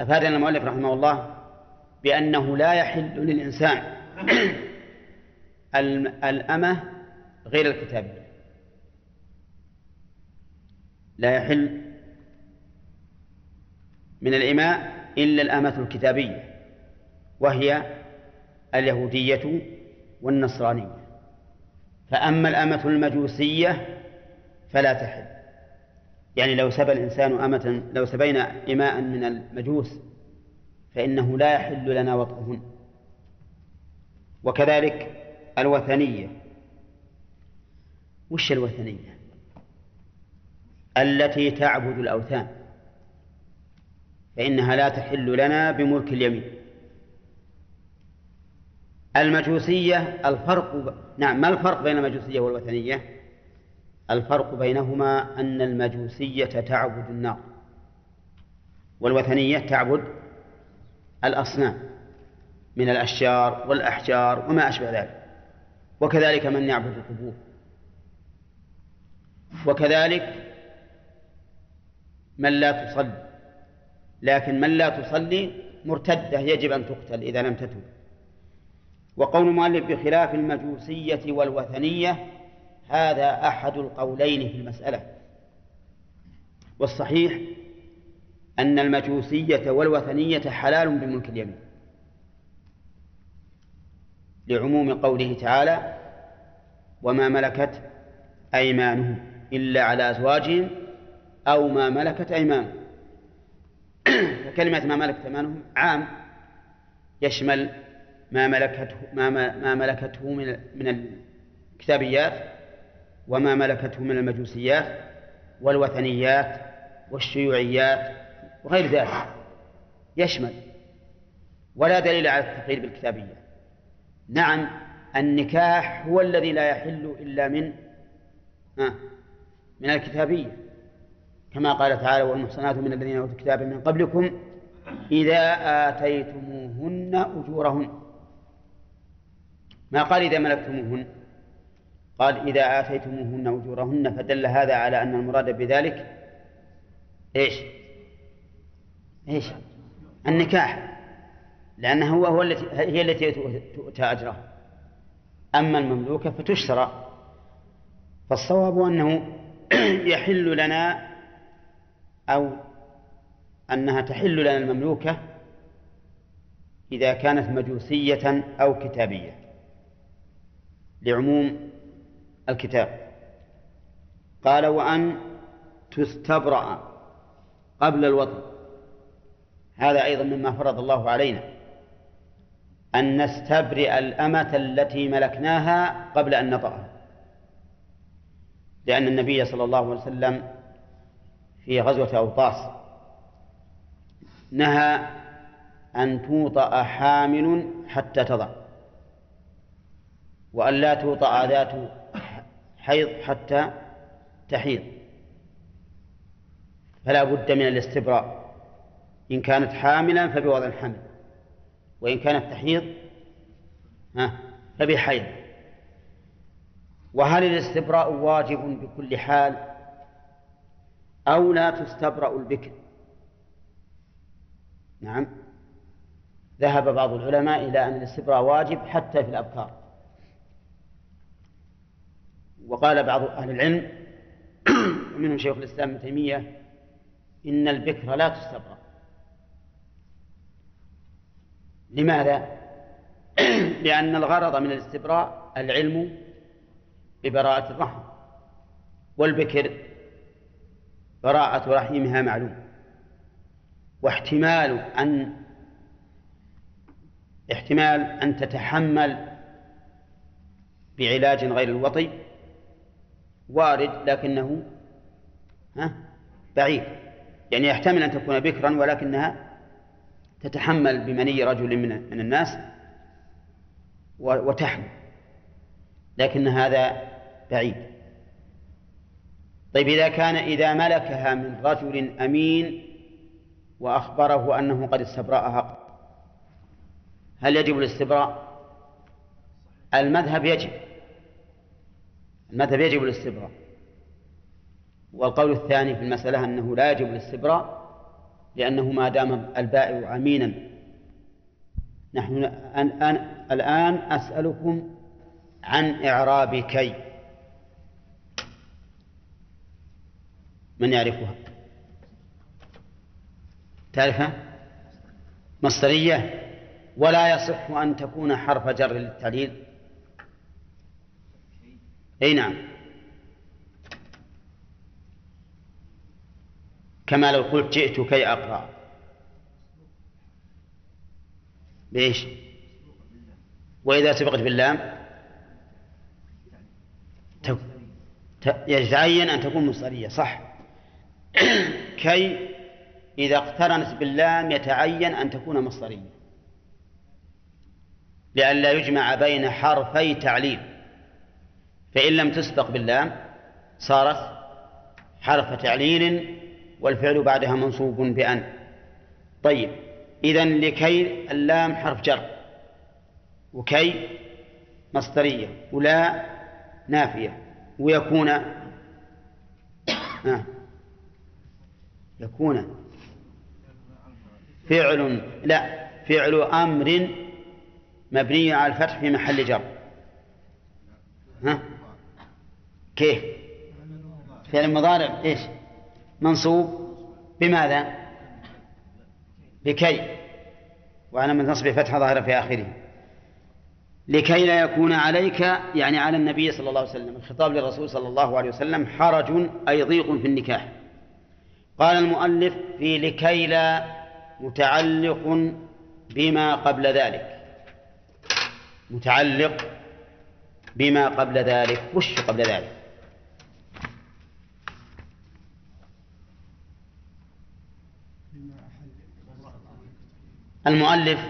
أفادنا المؤلف رحمه الله بأنه لا يحل للإنسان الأمة غير الكتابية. لا يحل من الإماء إلا الأمة الكتابية وهي اليهودية والنصرانية. فأما الأمة المجوسية فلا تحل. يعني لو سبى الإنسان أمة لو سبينا إماء من المجوس فإنه لا يحل لنا وطئهن. وكذلك الوثنية. وش الوثنية؟ التي تعبد الأوثان. فإنها لا تحل لنا بملك اليمين. المجوسية الفرق نعم ما الفرق بين المجوسية والوثنية؟ الفرق بينهما أن المجوسية تعبد النار والوثنية تعبد الأصنام من الأشجار والأحجار وما أشبه ذلك وكذلك من يعبد القبور. وكذلك من لا تصلي. لكن من لا تصلي مرتدة يجب أن تقتل إذا لم تتب. وقول المؤلف بخلاف المجوسية والوثنية هذا أحد القولين في المسألة. والصحيح أن المجوسية والوثنية حلال بملك اليمين. لعموم قوله تعالى وما ملكت أيمانهم إلا على أزواجهم أو ما ملكت أيمانهم. [CLEARS THROAT] فكلمة ما ملكت أيمانهم؟ عام. يشمل ما ملكته ما, ما ملكته من من الكتابيات وما ملكته من المجوسيات والوثنيات والشيوعيات وغير ذلك. يشمل. ولا دليل على التقييد بالكتابية. نعم النكاح هو الذي لا يحل إلا من من الكتابية. كما قال تعالى والمحصنات من الذين أوتوا الكتاب من قبلكم إذا آتيتموهن أجورهن. ما قال إذا ملكتموهن؟ قال إذا آتيتموهن أجورهن فدل هذا على أن المراد بذلك إيش؟ إيش؟ النكاح. لأنه هو, هو التي هي التي تؤتى أجرها. أما المملوكة فتشترى. فالصواب أنه [CLEARS THROAT] يحل لنا أو أنها تحل لنا المملوكة إذا كانت مجوسية أو كتابية لعموم الكتاب. قال وأن تستبرأ قبل الوطن. هذا أيضا مما فرض الله علينا. أن نستبرئ الأمة التي ملكناها قبل أن نطأها. لأن النبي صلى الله عليه وسلم في غزوة أوطاس. نهى أن توطأ حامل حتى تضع. وأن لا توطأ ذات حيض حتى تحيض. فلا بد من الاستبراء. إن كانت حاملا فبوضع الحمل. وإن كانت تحيض فبحيض. وهل الاستبراء واجب بكل حال؟ أو لا تستبرأ البكر. نعم. ذهب بعض العلماء إلى أن الاستبراء واجب حتى في الأبكار. وقال بعض أهل العلم ومنهم شيخ الإسلام ابن تيمية إن البكر لا تستبرأ. لماذا؟ [CLEARS THROAT] لأن الغرض من الاستبراء العلم ببراءة الرحم والبكر براءة رحمها معلوم. واحتمال أن احتمال أن تتحمل بعلاج غير الوطي وارد لكنه ها بعيد. يعني يحتمل أن تكون بكرا ولكنها تتحمل بمني رجل من من الناس وتحمل. لكن هذا بعيد. طيب إذا كان إذا ملكها من رجل أمين وأخبره أنه قد استبرأها هل يجب الاستبراء؟ المذهب يجب المذهب يجب الاستبراء. والقول الثاني في المسألة أنه لا يجب الاستبراء لأنه ما دام البائع أمينا. نحن الآن أسألكم عن إعراب كي. من يعرفها؟ تعرفها؟ مصدرية؟ ولا يصح أن تكون حرف جر للتعليل؟ أي نعم. كما لو قلت جئت كي أقرأ. بإيش؟ وإذا سبقت باللام؟ يتعين أن تكون مصدرية صح. [COUGHS] كي إذا اقترنت باللام يتعين أن تكون مصدرية. لئلا يجمع بين حرفي تعليل. فإن لم تسبق باللام صارت حرف تعليل والفعل بعدها منصوب بأن. طيب إذا لكي اللام حرف جر وكي مصدرية ولا نافية ويكون [COUGHS] آه. يكون فعل لا فعل أمر مبني على الفتح في محل جر. ها؟ كيف؟ فعل مضارع إيش؟ منصوب بماذا؟ بكي. من نصب فتح ظاهرة في آخره. لكي لا يكون عليك يعني على النبي صلى الله عليه وسلم الخطاب للرسول صلى الله عليه وسلم حرج أي ضيق في النكاح. قال المؤلف في لكي لا متعلق بما قبل ذلك. متعلق بما قبل ذلك. وش قبل ذلك؟ المؤلف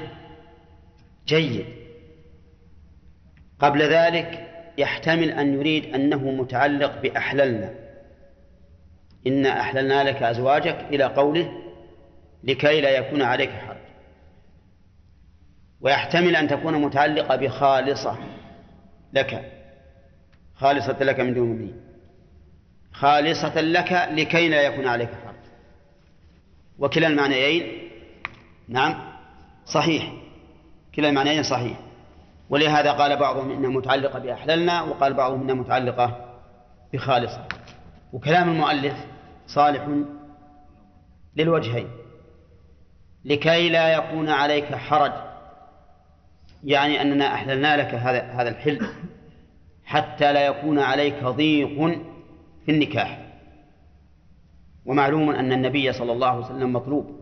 جيد. قبل ذلك يحتمل أن يريد أنه متعلق بأحللنا. إنا أحللنا لك أزواجك إلى قوله لكي لا يكون عليك حرج. ويحتمل أن تكون متعلقة بخالصة لك. خالصة لك من دون مبين خالصة لك لكي لا يكون عليك حرج. وكلا المعنيين نعم صحيح. كلا المعنيين صحيح. ولهذا قال بعضهم إنها متعلقة بأحللنا وقال بعضهم إنها متعلقة بخالصة. وكلام المؤلف صالح للوجهين. لكي لا يكون عليك حرج يعني أننا أحللنا لك هذا هذا الحل حتى لا يكون عليك ضيق في النكاح. ومعلوم أن النبي صلى الله عليه وسلم مطلوب.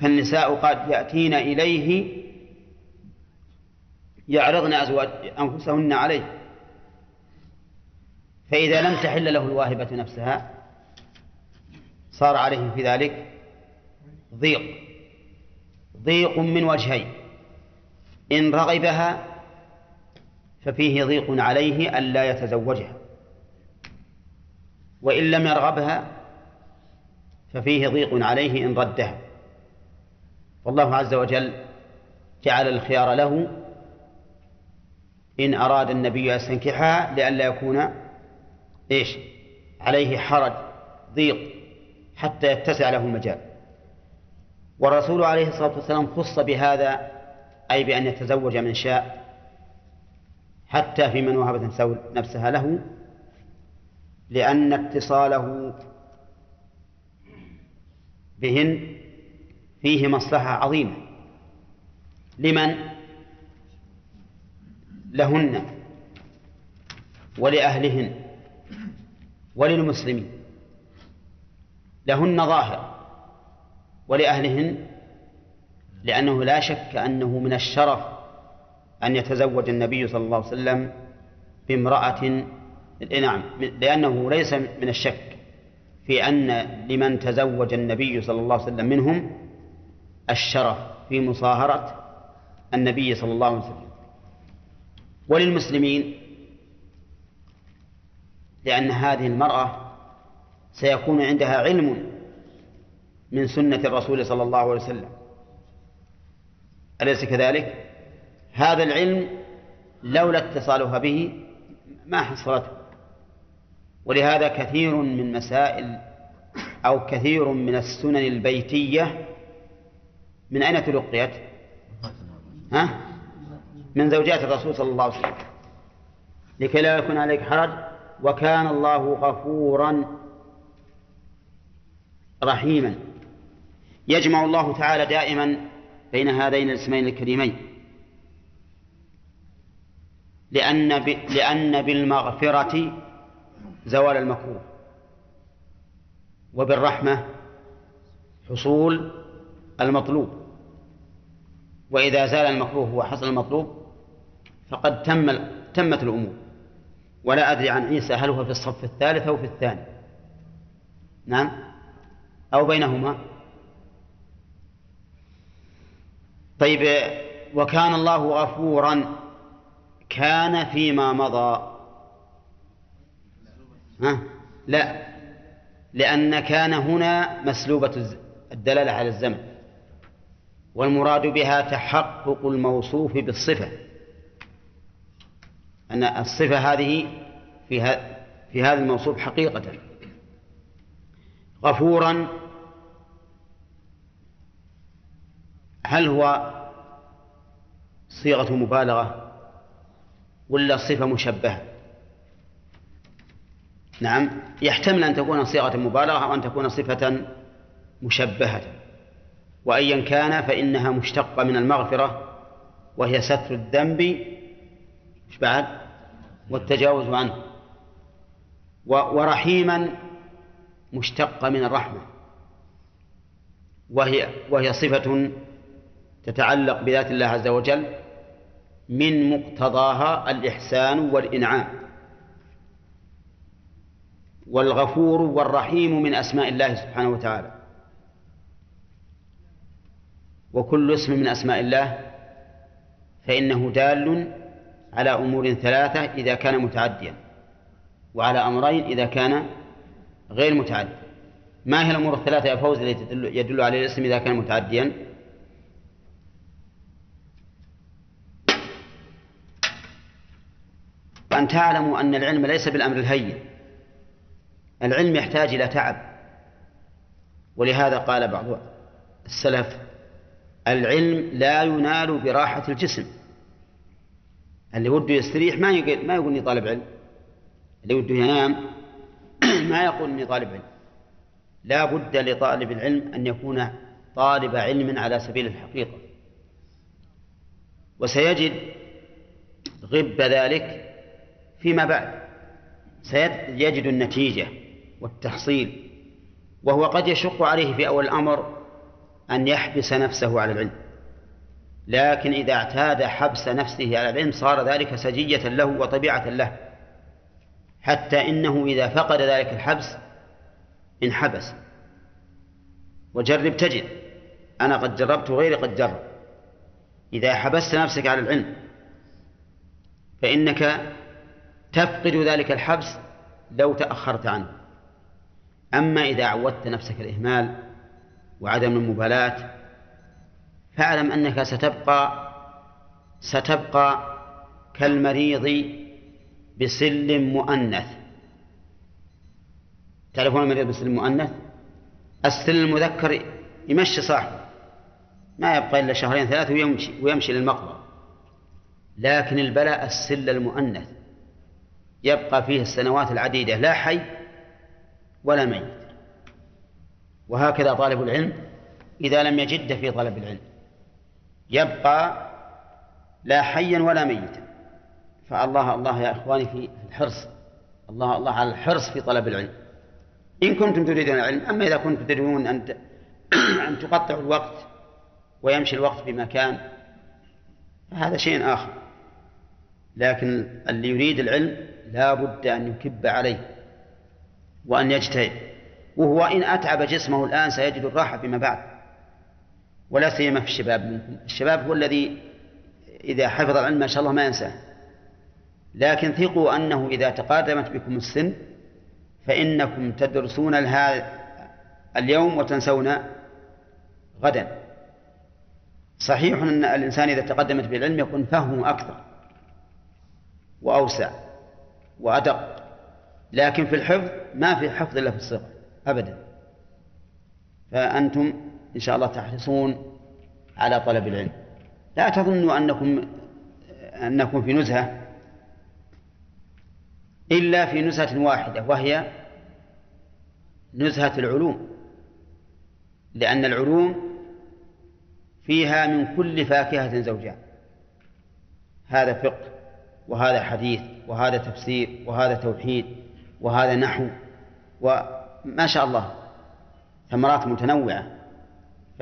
فالنساء قد يأتين إليه يعرضن أزواج أنفسهن عليه. فإذا لم تحل له الواهبة نفسها صار عليه في ذلك ضيق. ضيق من وجهين. إن رغبها ففيه ضيق عليه ألا يتزوجها. وإن لم يرغبها ففيه ضيق عليه إن ردها. والله عز وجل جعل الخيار له إن أراد النبي يستنكحها لئلا يكون إيش؟ عليه حرج ضيق حتى يتسع له المجال. والرسول عليه الصلاة والسلام خص بهذا أي بأن يتزوج من شاء حتى في من وهبت نفسها له لأن اتصاله بهن فيه مصلحة عظيمة. لمن؟ لهن ولأهلهن. وللمسلمين لهن ظاهر ولأهلهن لأنه لا شك أنه من الشرف أن يتزوج النبي صلى الله عليه وسلم بامرأة نعم لأنه ليس من الشك في أن لمن تزوج النبي صلى الله عليه وسلم منهم الشرف في مصاهرة النبي صلى الله عليه وسلم. وللمسلمين لأن هذه المرأة سيكون عندها علم من سنة الرسول صلى الله عليه وسلم أليس كذلك؟ هذا العلم لولا اتصالها به ما حصلته ولهذا كثير من مسائل أو كثير من السنن البيتية من أين تلقيت؟ ها؟ من زوجات الرسول صلى الله عليه وسلم لكي لا يكون عليك حرج وكان الله غفورا رحيما. يجمع الله تعالى دائما بين هذين الاسمين الكريمين. لأن ب... لأن بالمغفرة زوال المكروه. وبالرحمة حصول المطلوب. وإذا زال المكروه وحصل المطلوب فقد تم تمت الأمور. ولا أدري عن عيسى هل هو في الصف الثالث أو في الثاني. نعم. أو بينهما. طيب وكان الله غفورا. كان فيما مضى. ها؟ لا. لأن كان هنا مسلوبة الدلالة على الزمن. والمراد بها تحقق الموصوف بالصفة. أن الصفة هذه في, في هذا الموصوف حقيقة. غفورا هل هو صيغة مبالغة ولا صفة مشبهة؟ نعم يحتمل أن تكون صيغة مبالغة أو أن تكون صفة مشبهة. وأيا كان فإنها مشتقة من المغفرة وهي ستر الذنب. بعد؟ والتجاوز عنه. ورحيما مشتقة من الرحمة. وهي وهي صفة تتعلق بذات الله عز وجل من مقتضاها الإحسان والإنعام. والغفور والرحيم من أسماء الله سبحانه وتعالى. وكل اسم من أسماء الله فإنه دال على أمور ثلاثة إذا كان متعديا وعلى أمرين إذا كان غير متعدي. ما هي الأمور الثلاثة يا فوز التي يدل عليه الاسم إذا كان متعديا؟ وأن تعلموا أن العلم ليس بالأمر الهين. العلم يحتاج إلى تعب. ولهذا قال بعض السلف العلم لا ينال براحة الجسم. اللي وده يستريح ما يقول ما يقول إني طالب علم. اللي وده ينام [CLEARS THROAT] ما يقول إني طالب علم. لا بد لطالب العلم أن يكون طالب علم على سبيل الحقيقة. وسيجد غب ذلك فيما بعد. سيجد النتيجة والتحصيل. وهو قد يشق عليه في أول الأمر أن يحبس نفسه على العلم. لكن إذا اعتاد حبس نفسه على العلم صار ذلك سجية له وطبيعة له. حتى إنه إذا فقد ذلك الحبس انحبس. وجرب تجد. أنا قد جربت وغيري قد جرب. إذا حبست نفسك على العلم فإنك تفقد ذلك الحبس لو تأخرت عنه. أما إذا عودت نفسك الإهمال وعدم المبالاة فاعلم أنك ستبقى ستبقى كالمريض بسل مؤنث. تعرفون المريض بسل مؤنث؟ السل المذكر يمشي صاحبه. ما يبقى إلا شهرين ثلاثة ويمشي, ويمشي للمقبرة. لكن البلاء السل المؤنث. يبقى فيه السنوات العديدة. لا حي ولا ميت. وهكذا طالب العلم إذا لم يجد في طلب العلم. يبقى لا حيا ولا ميتا. فالله الله يا إخواني في الحرص الله الله على الحرص في طلب العلم. إن كنتم تريدون العلم أما إذا كنتم تريدون أن [COUGHS] أن تقطعوا الوقت ويمشي الوقت بمكان فهذا شيء آخر. لكن اللي يريد العلم لا بد أن يكب عليه وأن يجتهد. وهو إن أتعب جسمه الآن سيجد الراحة فيما بعد. ولا سيما في الشباب. الشباب هو الذي إذا حفظ العلم ما شاء الله ما ينساه. لكن ثقوا أنه إذا تقادمت بكم السن فإنكم تدرسون اليوم وتنسون غدا. صحيح أن الإنسان إذا تقدمت بالعلم يكون فهمه أكثر وأوسع وأدق لكن في الحفظ ما في حفظ إلا في الصغر أبدا. فأنتم إن شاء الله تحرصون على طلب العلم. لا تظنوا أنكم أنكم في نزهة إلا في نزهة واحدة وهي نزهة العلوم. لأن العلوم فيها من كل فاكهة زوجان هذا فقه وهذا حديث وهذا تفسير وهذا توحيد وهذا نحو وما شاء الله ثمرات متنوعة.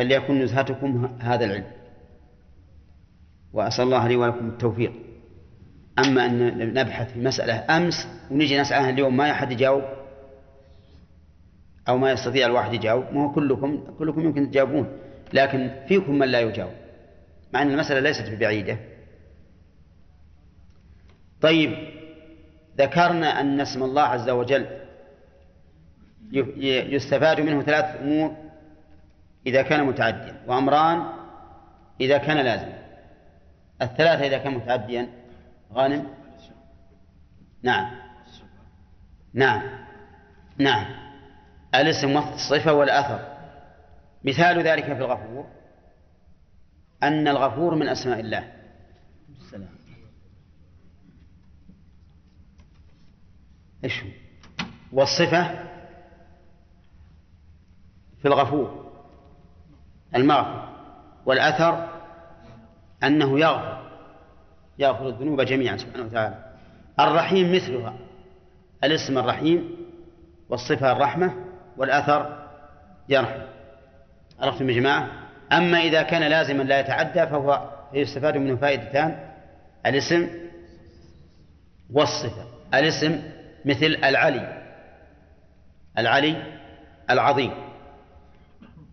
فليكن نزهتكم هذا العلم. وأسأل الله لي ولكم التوفيق. أما أن نبحث في مسألة أمس ونجي نسأل عنها اليوم ما أحد يجاوب؟ أو ما يستطيع الواحد يجاوب؟ ما هو كلكم كلكم يمكن تجاوبون لكن فيكم من لا يجاوب. مع أن المسألة ليست ببعيدة طيب ذكرنا أن اسم الله عز وجل يستفاد منه ثلاث أمور. إذا كان متعديا وأمران إذا كان لازما. الثلاثة إذا كان متعديا غانم؟ نعم. نعم. نعم. الاسم والصفة والأثر. مثال ذلك في الغفور أن الغفور من أسماء الله. السلام. إيش والصفة في الغفور. المغفر والأثر أنه يغفر يغفر الذنوب جميعا سبحانه وتعالى. الرحيم مثلها الاسم الرحيم والصفة الرحمة والأثر يرحم. عرفتم يا جماعة؟ أما إذا كان لازما لا يتعدى فهو يستفاد منه فائدتان. الاسم والصفة. الاسم مثل العلي العلي العظيم.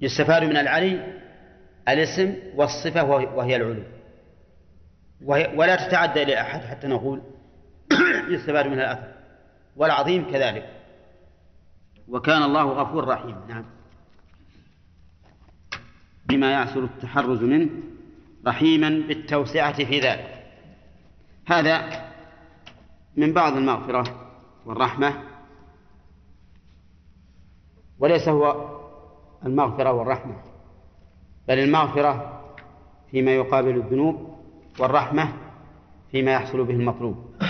يستفاد من العلي الاسم والصفة وهي العلو. ولا تتعدى إلى أحد حتى نقول [COUGHS] يستفاد منها الأثر. والعظيم كذلك. وكان الله غفور رحيم. نعم. بما يعسر التحرز منه رحيما بالتوسعة في ذلك. هذا من بعض المغفرة والرحمة. وليس هو المغفرة والرحمة. بل المغفرة فيما يقابل الذنوب والرحمة فيما يحصل به المطلوب. [CLEARS THROAT]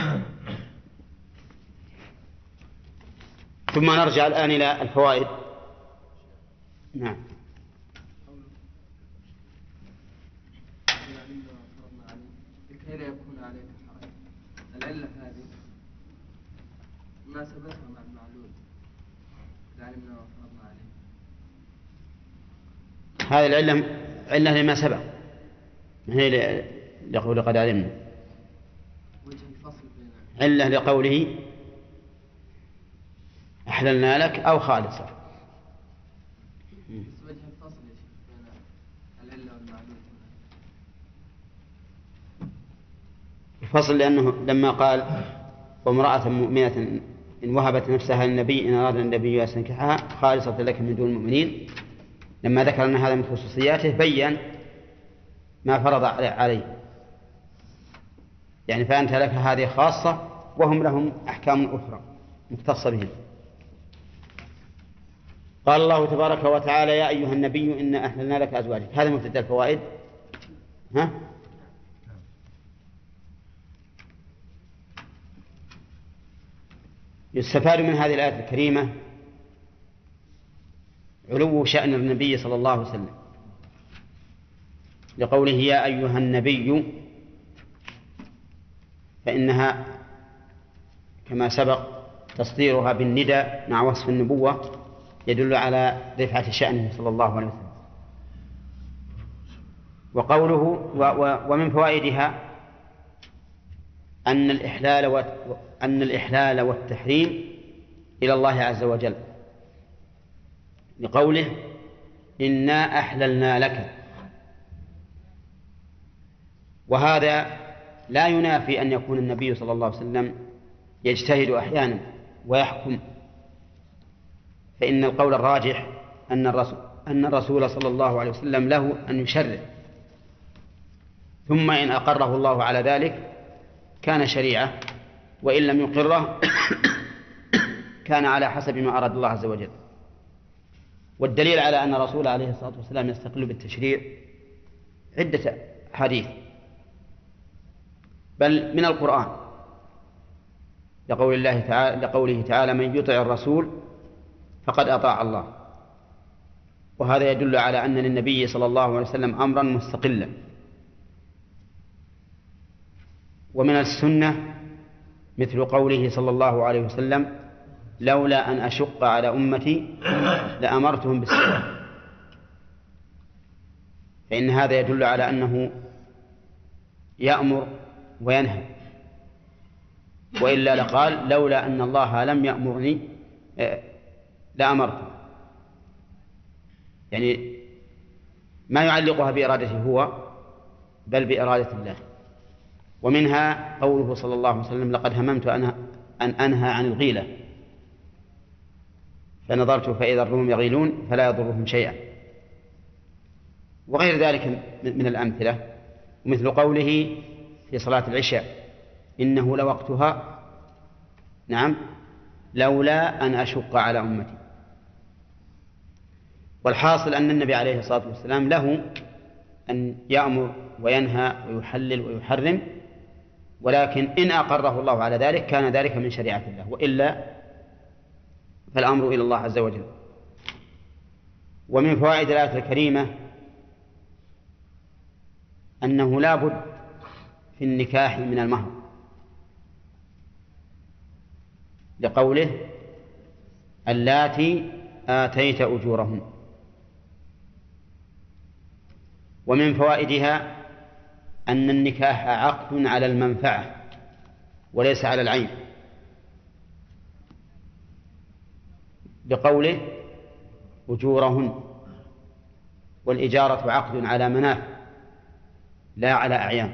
ثم نرجع الآن إلى الفوائد. نعم. لكي لا يكون عليك حرج العلة هذه مناسبتها مع المعلول وفرضنا عليه هذه العلة علة لما سبق. هي لقول قد علمنا علة لقوله أحللنا لك أو خالصة الفصل لأنه لما قال وامرأة مؤمنة إن وهبت نفسها للنبي إن أراد النبي أن يستنكحها خالصة لك من دون المؤمنين. لما ذكر أن هذا من خصوصياته بين ما فرض عليه. يعني فأنت لك هذه خاصة وهم لهم أحكام أخرى مختصة بهم. قال الله تبارك وتعالى يا أيها النبي إنا أحللنا لك أزواجك. هذا مبتدأ الفوائد. ها؟ يستفاد من هذه الآية الكريمة علو شأن النبي صلى الله عليه وسلم. لقوله يا أيها النبي فإنها كما سبق تصديرها بالندى مع وصف النبوة يدل على رفعة شأنه صلى الله عليه وسلم. وقوله ومن فوائدها أن الإحلال أن الإحلال والتحريم إلى الله عز وجل. لقوله إنا أحللنا لك. وهذا لا ينافي أن يكون النبي صلى الله عليه وسلم يجتهد أحيانا ويحكم. فإن القول الراجح أن الرسول أن الرسول صلى الله عليه وسلم له أن يشرع. ثم إن أقره الله على ذلك كان شريعة وإن لم يقره [COUGHS] كان على حسب ما أراد الله عز وجل. والدليل على أن الرسول عليه الصلاة والسلام يستقل بالتشريع عدة حديث بل من القرآن. لقول الله تعالى لقوله تعالى من يطع الرسول فقد أطاع الله. وهذا يدل على أن للنبي صلى الله عليه وسلم أمرا مستقلا. ومن السنة مثل قوله صلى الله عليه وسلم لولا أن أشق على أمتي لأمرتهم بالسواك فإن هذا يدل على أنه يأمر وينهى. وإلا لقال لولا أن الله لم يأمرني آه، لأمرت يعني ما يعلقها بإرادته هو بل بإرادة الله. ومنها قوله صلى الله عليه وسلم لقد هممت أن أنهى عن الغيلة. فنظرت فإذا الروم يغيلون فلا يضرهم شيئا. وغير ذلك من الأمثلة مثل قوله في صلاة العشاء إنه لوقتها نعم لولا أن أشق على أمتي. والحاصل أن النبي عليه الصلاة والسلام له أن يأمر وينهى ويحلل ويحرم ولكن إن أقره الله على ذلك كان ذلك من شريعة الله وإلا فالأمر إلى الله عز وجل. ومن فوائد الآية الكريمة أنه لا بد في النكاح من المهر. لقوله اللاتي آتيت أجورهن ومن فوائدها أن النكاح عقد على المنفعة وليس على العين. بقوله أجورهن والإجارة عقد على منافع لا على أعيان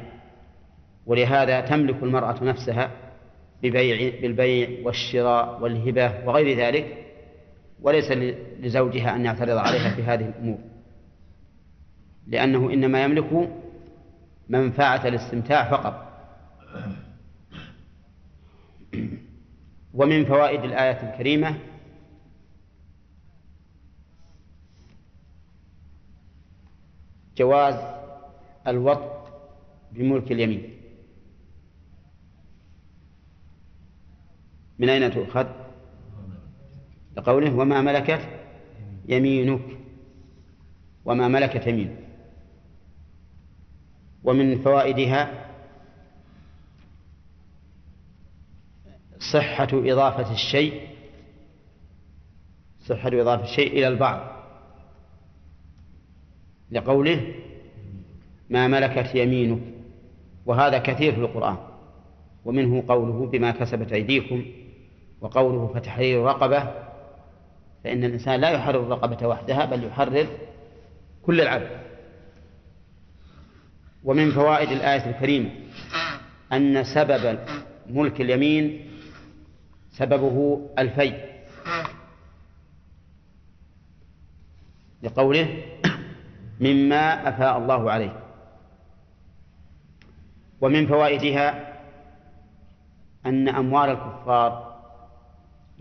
ولهذا تملك المرأة نفسها ببيع بالبيع والشراء والهبة وغير ذلك وليس لزوجها أن يعترض عليها في هذه الأمور لأنه إنما يملك منفعة الاستمتاع فقط. ومن فوائد الآية الكريمة جواز الوط بملك اليمين. من أين تؤخذ؟ لقوله وما ملكت يمينك. وما ملكت يمينك ومن فوائدها صحة إضافة الشيء صحة إضافة الشيء إلى البعض. لقوله ما ملكت يمينك وهذا كثير في القرآن ومنه قوله بما كسبت أيديكم وقوله فتحرير رقبة فإن الإنسان لا يحرر الرقبة وحدها بل يحرر كل العبد. ومن فوائد الآية الكريمة أن سبب ملك اليمين سببه الفيء. لقوله مما أفاء الله عليه. ومن فوائدها أن أموال الكفار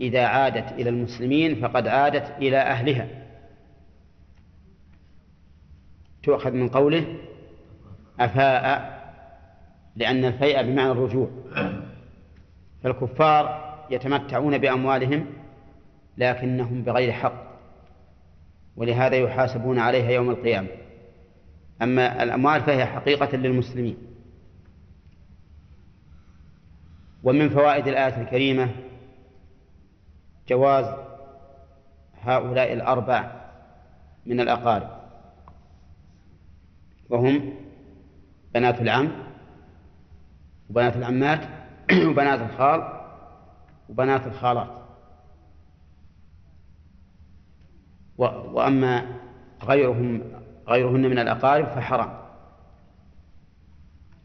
إذا عادت إلى المسلمين فقد عادت إلى أهلها. تؤخذ من قوله أفاء لأن الفيء بمعنى الرجوع. فالكفار يتمتعون بأموالهم لكنهم بغير حق. ولهذا يحاسبون عليها يوم القيامة. أما الأموال فهي حقيقة للمسلمين. ومن فوائد الآية الكريمة جواز هؤلاء الأربع من الأقارب. وهم بنات العم وبنات العمات [CLEARS THROAT] وبنات الخال وبنات الخالات. وأما غيرهم غيرهن من الأقارب فحرام.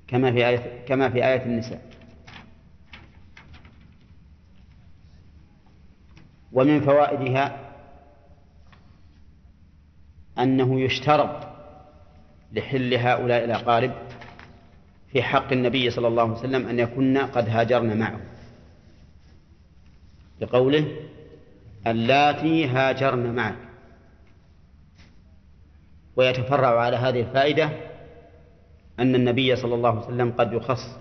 كما في آية كما في آية النساء. ومن فوائدها أنه يشترط لحل هؤلاء الأقارب في حق النبي صلى الله عليه وسلم أن يكن قد هاجرن معه. لقوله اللاتي هاجرن معك. ويتفرع على هذه الفائدة أن النبي صلى الله عليه وسلم قد يخص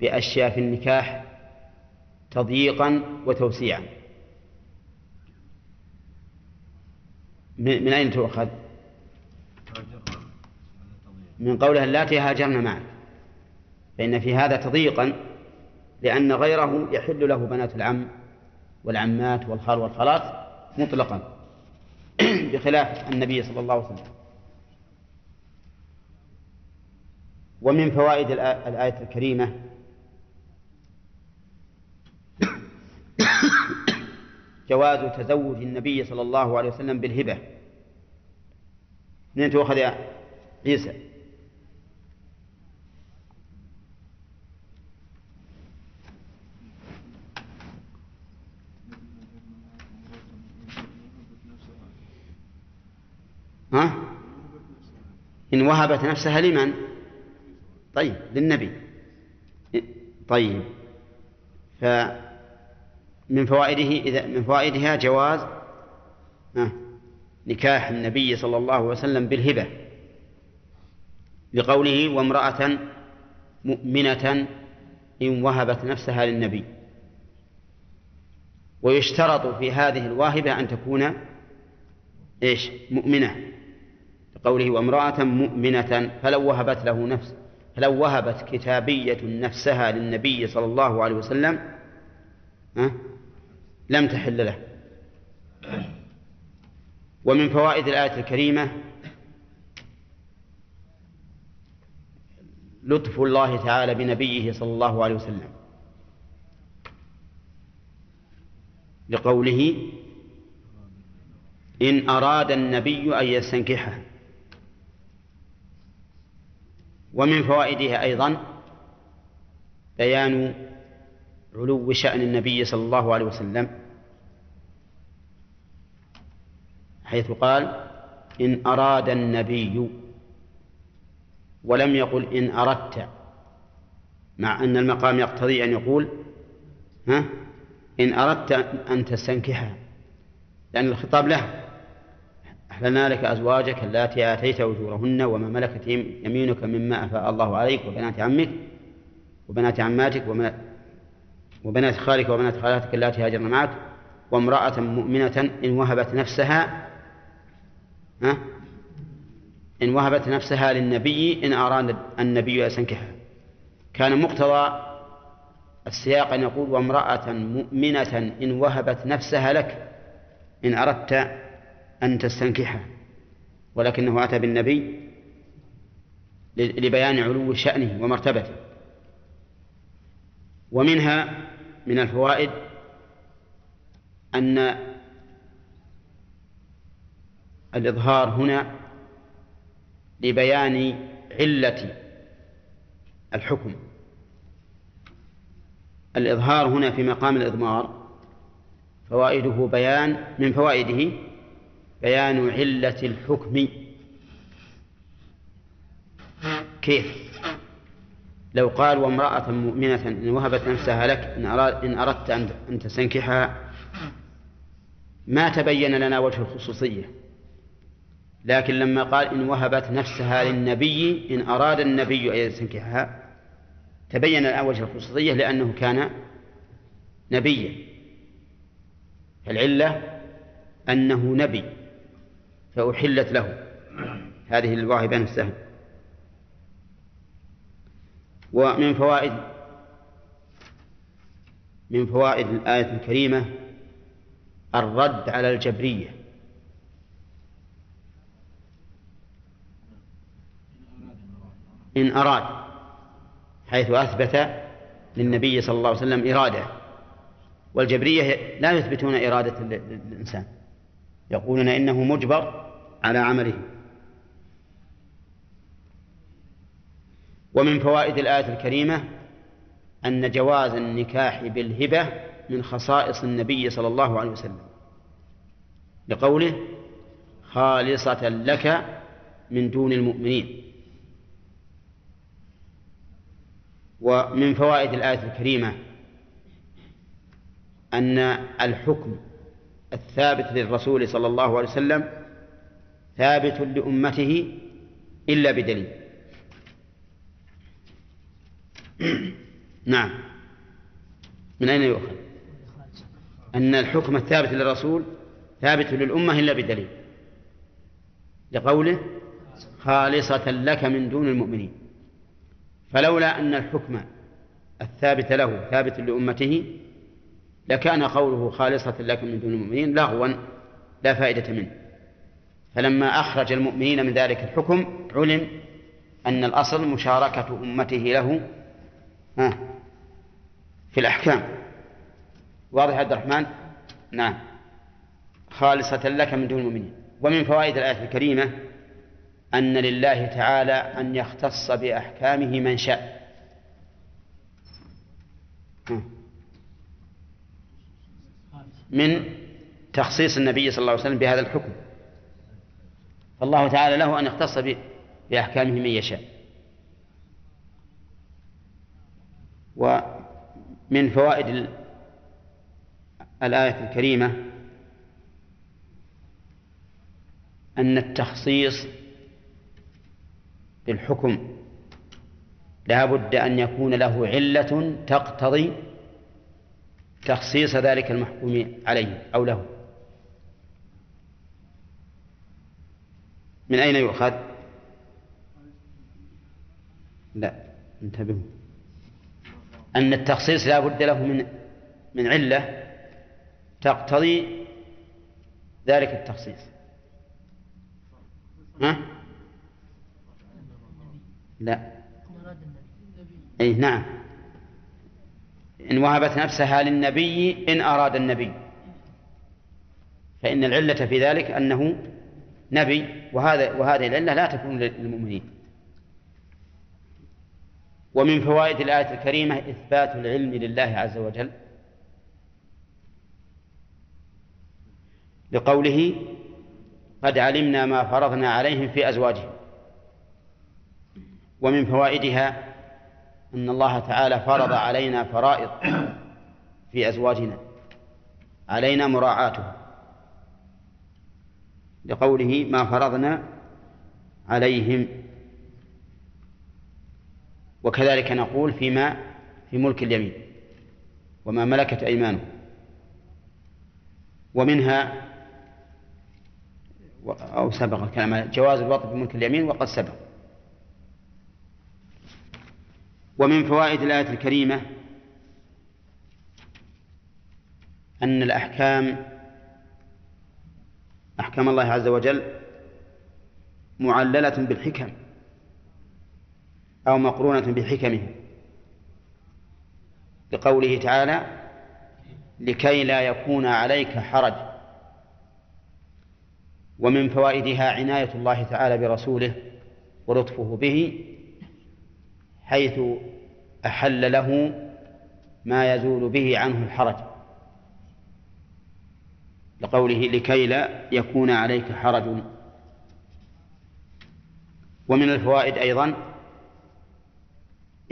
بأشياء في النكاح تضييقا وتوسيعا من أين تؤخذ؟ من قولها اللاتي هاجرن معك فإن في هذا تضييقا لأن غيره يحل له بنات العم والعمات والخال والخالات مطلقا بخلاف النبي صلى الله عليه وسلم. ومن فوائد الآية الكريمة جواز تزوج النبي صلى الله عليه وسلم بالهبة. من تؤخذ عيسى؟ ها؟ إن وهبت نفسها لمن؟ طيب للنبي. طيب. فمن فوائده إذا من فوائدها جواز نكاح النبي صلى الله عليه وسلم بالهبة. لقوله وامرأة مؤمنة إن وهبت نفسها للنبي. ويشترط في هذه الواهبة أن تكون إيش؟ مؤمنة. قوله وامرأة مؤمنة فلو وهبت له نفس فلو وهبت كتابية نفسها للنبي صلى الله عليه وسلم لم تحل له. ومن فوائد الآية الكريمة لطف الله تعالى بنبيه صلى الله عليه وسلم. لقوله إن أراد النبي أن يستنكحها ومن فوائدها أيضا بيان علو شأن النبي صلى الله عليه وسلم حيث قال إن أراد النبي ولم يقل إن أردت مع أن المقام يقتضي أن يقول ها؟ إن أردت أن تستنكحها لأن الخطاب له أحللنا لك أزواجك اللاتي آتيت أجورهن وما ملكت يمينك مما أفاء الله عليك وبنات عمك وبنات عماتك وبنات خالك وبنات خالاتك اللاتي هاجرن معك وامرأة مؤمنة إن وهبت نفسها ها؟ إن وهبت نفسها للنبي إن أراد النبي أن يستنكحها كان مقتضى السياق أن يقول وامرأة مؤمنة إن وهبت نفسها لك إن أردت أن تستنكحه ولكنه أتى بالنبي لبيان علو شأنه ومرتبته. ومنها من الفوائد أن الإظهار هنا لبيان علة الحكم. الإظهار هنا في مقام الإضمار فوائده بيان من فوائده بيان علة الحكم. كيف؟ لو قال وامرأة مؤمنة إن وهبت نفسها لك إن, أراد إن أردت أن تستنكحها ما تبين لنا وجه الخصوصية. لكن لما قال إن وهبت نفسها للنبي إن أراد النبي أن يستنكحها تبين الآن وجه الخصوصية لأنه كان نبيا. العلة أنه نبي. فأحلت له. هذه الواهبة نفسها ومن فوائد من فوائد الآية الكريمة الرد على الجبرية. إن أراد حيث أثبت للنبي صلى الله عليه وسلم إرادة. والجبرية لا يثبتون إرادة الإنسان. يقولون إنه مجبر على عمله. ومن فوائد الآية الكريمة أن جواز النكاح بالهبة من خصائص النبي صلى الله عليه وسلم. لقوله خالصة لك من دون المؤمنين. ومن فوائد الآية الكريمة أن الحكم الثابت للرسول صلى الله عليه وسلم ثابت لأمته إلا بدليل. نعم. من أين يؤخذ؟ أن الحكم الثابت للرسول ثابت للأمة إلا بدليل. لقوله خالصة لك من دون المؤمنين. فلولا أن الحكم الثابت له ثابت لأمته لكان قوله خالصة لك من دون المؤمنين لغوا لا فائدة منه. فلما أخرج المؤمنين من ذلك الحكم علم أن الأصل مشاركة أمته له في الأحكام. واضح عبد الرحمن؟ نعم. خالصة لك من دون المؤمنين. ومن فوائد الآية الكريمة أن لله تعالى أن يختص بأحكامه من شاء. من تخصيص النبي صلى الله عليه وسلم بهذا الحكم. فالله تعالى له أن يختص بأحكامه من يشاء. ومن فوائد الآية الكريمة أن التخصيص بالحكم لا بد أن يكون له علة تقتضي تخصيص ذلك المحكوم عليه أو له. من أين يؤخذ؟ لا انتبهوا. أن التخصيص لا بد له من من علة تقتضي ذلك التخصيص. ها؟ لا. أي نعم. إن وهبت نفسها للنبي إن أراد النبي. فإن العلة في ذلك أنه نبي وهذا وهذه العلة لا تكون للمؤمنين. ومن فوائد الآية الكريمة إثبات العلم لله عز وجل. لقوله قد علمنا ما فرضنا عليهم في أزواجهم. ومن فوائدها أن الله تعالى فرض علينا فرائض في أزواجنا. علينا مراعاتها لقوله ما فرضنا عليهم. وكذلك نقول فيما في ملك اليمين وما ملكت أيمانه ومنها أو سبق الكلام جواز الوطن في ملك اليمين وقد سبق. ومن فوائد الآية الكريمة أن الأحكام أحكام الله عز وجل معللة بالحكم أو مقرونة بحكمه. لقوله تعالى لكي لا يكون عليك حرج. ومن فوائدها عناية الله تعالى برسوله ولطفه به حيث أحل له ما يزول به عنه الحرج. لقوله لكي لا يكون عليك حرج. ومن الفوائد أيضا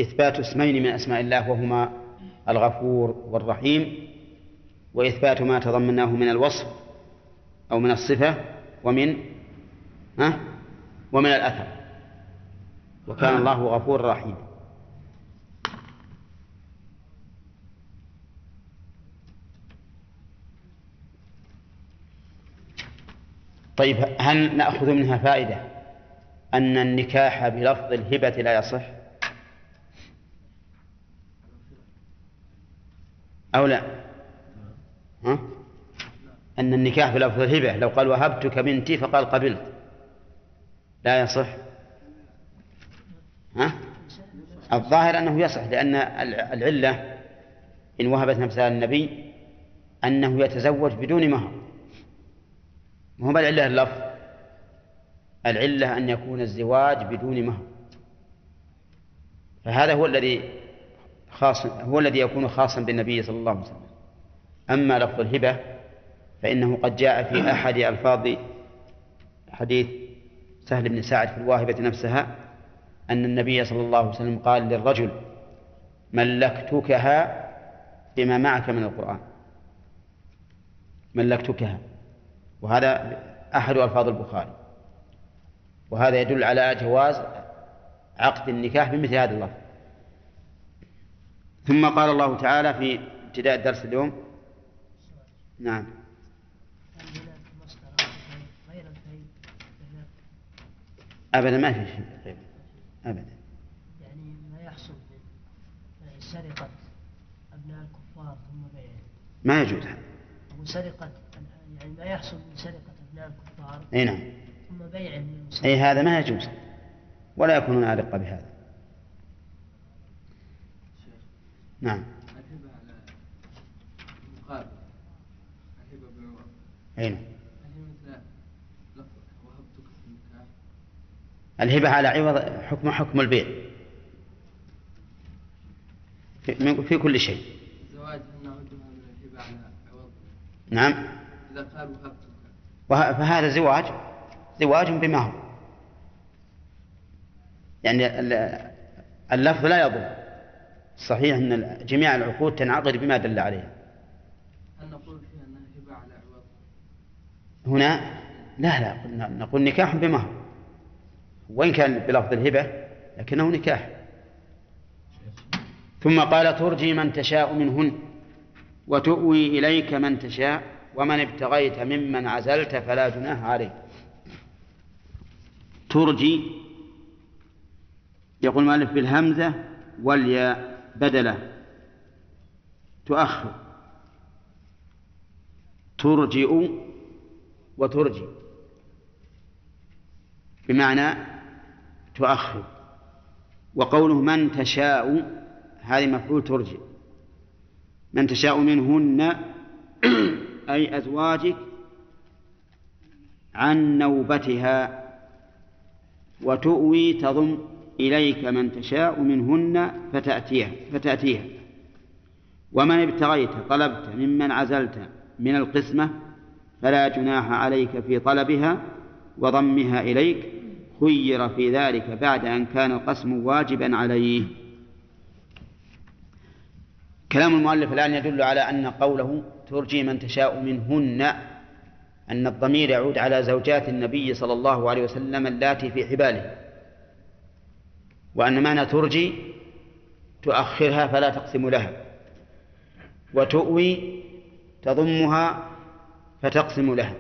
إثبات اسمين من أسماء الله وهما الغفور والرحيم وإثبات ما تضمناه من الوصف أو من الصفة ومن ها؟ ومن الأثر. وكان الله غفورا رحيما طيب هل نأخذ منها فائدة أن النكاح بلفظ الهبة لا يصح؟ أو لا؟ ها؟ أن النكاح بلفظ الهبة لو قال وهبتك بنتي فقال قبلت. لا يصح؟ ها؟ الظاهر أنه يصح لأن العلة إن وهبت نفسها النبي أنه يتزوج بدون مهر. ما هو العلة اللفظ؟ العلة أن يكون الزواج بدون مهر. فهذا هو الذي خاص هو الذي يكون خاصا بالنبي صلى الله عليه وسلم. أما لفظ الهبة فإنه قد جاء في أحد ألفاظ حديث سهل بن سعد في الواهبة نفسها أن النبي صلى الله عليه وسلم قال للرجل ملكتكها بما معك من القرآن. ملكتكها. وهذا أحد ألفاظ البخاري. وهذا يدل على جواز عقد النكاح بمثل هذا اللفظ. ثم قال الله تعالى في ابتداء الدرس اليوم نعم. أبدا ما في شيء غير. أبدا. يعني ما يحصل من سرقة أبناء الكفار ثم بيعهم ما يجوز. هذا أو سرقة يعني ما يحصل من سرقة أبناء الكفار أي نعم. ثم بيعهم أي هذا ما يجوز. ولا يكون أرق بهذا. نعم. الهبة على المقابل الهبة بالعوض أي نعم. هل هي مثل لفظ وهبتك في النكاح الهبة على عوض حكم حكم البيع. في, كل شيء. الزواج من الهبة على عوض. نعم. إذا فهذا زواج زواج بمهر يعني ال- اللفظ لا يضر. صحيح أن جميع العقود تنعقد بما دل عليها. هل نقول فيها أنها هبة على عوض؟ هنا؟ لا لا. نقول نكاح بمهر وإن كان بلفظ الهبة لكنه نكاح. ثم قال ترجي من تشاء منهن وتؤوي إليك من تشاء. ومن ابتغيت ممن عزلت فلا جناح عليك. ترجي يقول المؤلف بالهمزة والياء بدلة. تؤخر. ترجئ وترجي. بمعنى تؤخر. وقوله من تشاء هذه مفعول ترجي من تشاء منهن أي أزواجك عن نوبتها وتؤوي تضم إليك من تشاء منهن فتأتيها فتأتيها. ومن ابتغيت طلبت ممن عزلت من القسمة فلا جناح عليك في طلبها وضمها إليك. خير في ذلك بعد أن كان القسم واجبا عليه. كلام المؤلف الآن يدل على أن قوله ترجي من تشاء منهن أن الضمير يعود على زوجات النبي صلى الله عليه وسلم اللاتي في حباله وأن معنى ترجي تؤخرها فلا تقسم لها وتؤوي تضمها فتقسم لها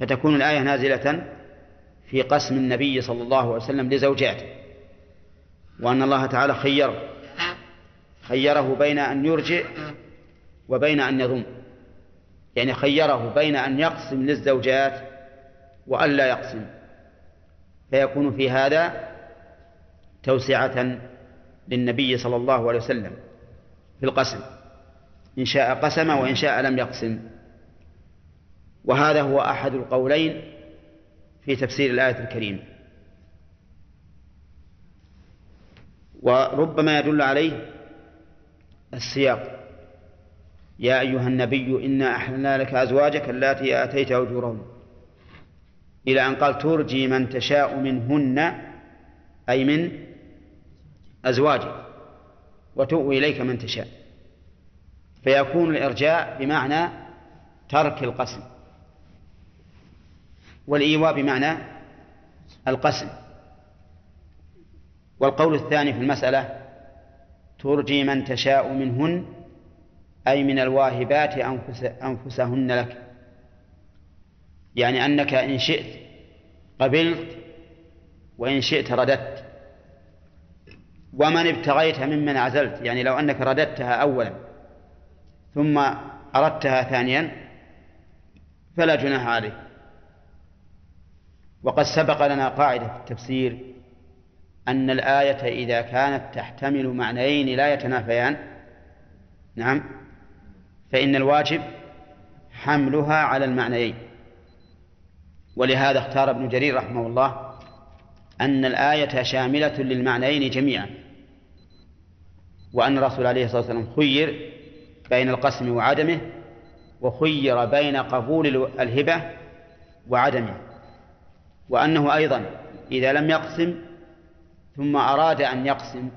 فتكون الآية نازلة في قسم النبي صلى الله عليه وسلم لزوجاته وأن الله تعالى خيره خيره بين أن يرجع وبين أن يضم يعني خيره بين أن يقسم للزوجات وأن لا يقسم. فيكون في هذا توسعة للنبي صلى الله عليه وسلم في القسم إن شاء قسم وإن شاء لم يقسم. وهذا هو أحد القولين في تفسير الآية الكريمة. وربما يدل عليه السياق. يا أيها النبي إنا أحلنا لك أزواجك اللاتي آتيت أجورهن. إلى أن قال ترجي من تشاء منهن أي من أزواجك وتؤوي إليك من تشاء. فيكون الإرجاء بمعنى ترك القسم والإيواء بمعنى القسم. والقول الثاني في المسألة ترجي من تشاء منهن أي من الواهبات أنفس أنفسهن لك. يعني أنك إن شئت قبلت وإن شئت رددت. ومن ابتغيت ممن عزلت يعني لو أنك رددتها أولا ثم أردتها ثانيا فلا جناح عليك. وقد سبق لنا قاعدة في التفسير أن الآية إذا كانت تحتمل معنيين لا يتنافيان. نعم. فإن الواجب حملها على المعنيين. ولهذا اختار ابن جرير رحمه الله أن الآية شاملة للمعنيين جميعا وأن الرسول عليه الصلاة والسلام خير بين القسم وعدمه وخير بين قبول الهبة وعدمه وأنه أيضا إذا لم يقسم ثم أراد أن يقسم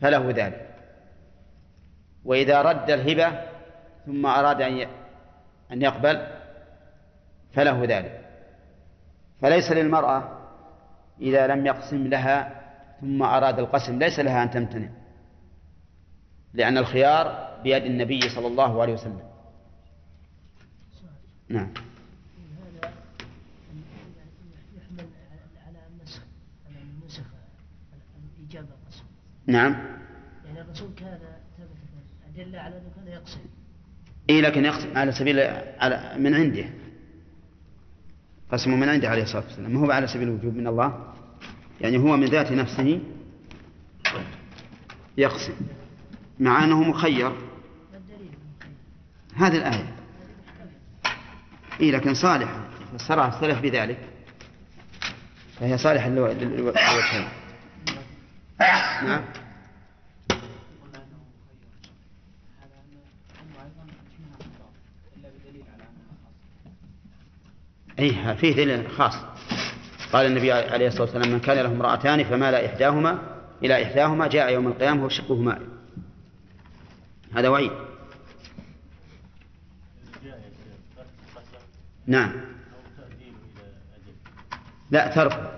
فله ذلك. وإذا رد الهبة ثم أراد أن يقبل فله ذلك. فليس للمرأة إذا لم يقسم لها ثم أراد القسم ليس لها أن تمتنع لأن الخيار بيد النبي صلى الله عليه وسلم. نعم. القسم نعم. يعني الرسول كان ثبت أدلة على أنه كان يقسم إيه لكن يقسم على سبيل على من عنده. قسم من عنده عليه الصلاة والسلام. ما هو على سبيل الوجوب من الله؟ يعني هو من ذات نفسه يقسم مع أنه مخير. هذه الآية. إيه لكن صالحة فسرها السلف بذلك. فهي صالحة للو- للو- للوجهين نعم. أي فيه دليل خاص. قال النبي عليه الصلاة والسلام من كان له امرأتان فمال إحداهما إلى إحداهما جاء يوم القيامة وشقه مائل هذا وعيد. نعم. لا تركه.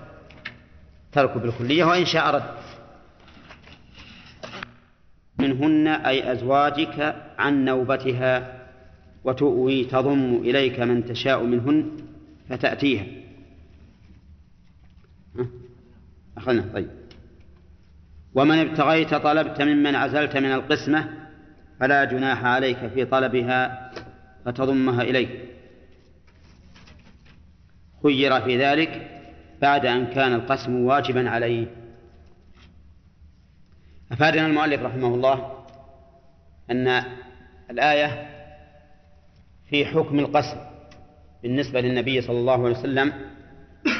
تركه بالكلية وإن شاء رد. منهن أي أزواجك عن نوبتها وتؤوي تضم إليك من تشاء منهن. فتأتيها. ها؟ أخذنا طيب. ومن ابتغيت طلبت ممن عزلت من القسمة فلا جناح عليك في طلبها فتضمها إليك. خير في ذلك بعد أن كان القسم واجبا عليه. أفادنا المؤلف رحمه الله أن الآية في حكم القسم. بالنسبة للنبي صلى الله عليه وسلم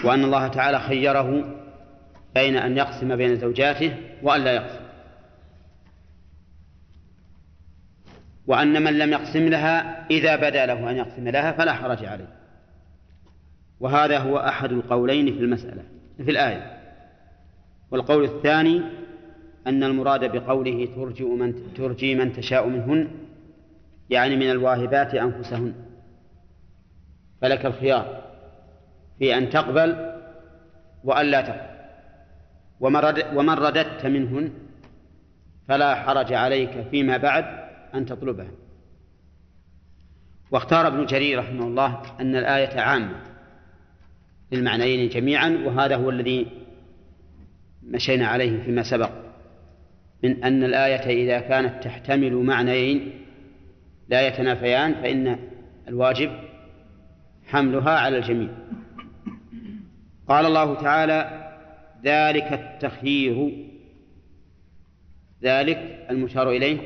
وأن الله تعالى خيره بين أن يقسم بين زوجاته وأن لا يقسم. وأن من لم يقسم لها إذا بدا له أن يقسم لها فلا حرج عليه. وهذا هو أحد القولين في المسألة في الآية. والقول الثاني أن المراد بقوله ترجي من ترجي من تشاء منهن يعني من الواهبات أنفسهن. فلك الخيار في أن تقبل وأن لا تقبل. ومن ومن رددت منهن فلا حرج عليك فيما بعد أن تطلبها واختار ابن جرير رحمه الله أن الآية عامة للمعنيين جميعا وهذا هو الذي مشينا عليه فيما سبق من أن الآية إذا كانت تحتمل معنيين لا يتنافيان فإن الواجب حملها على الجميع. قال الله تعالى ذلك التخيير. ذلك المشار إليه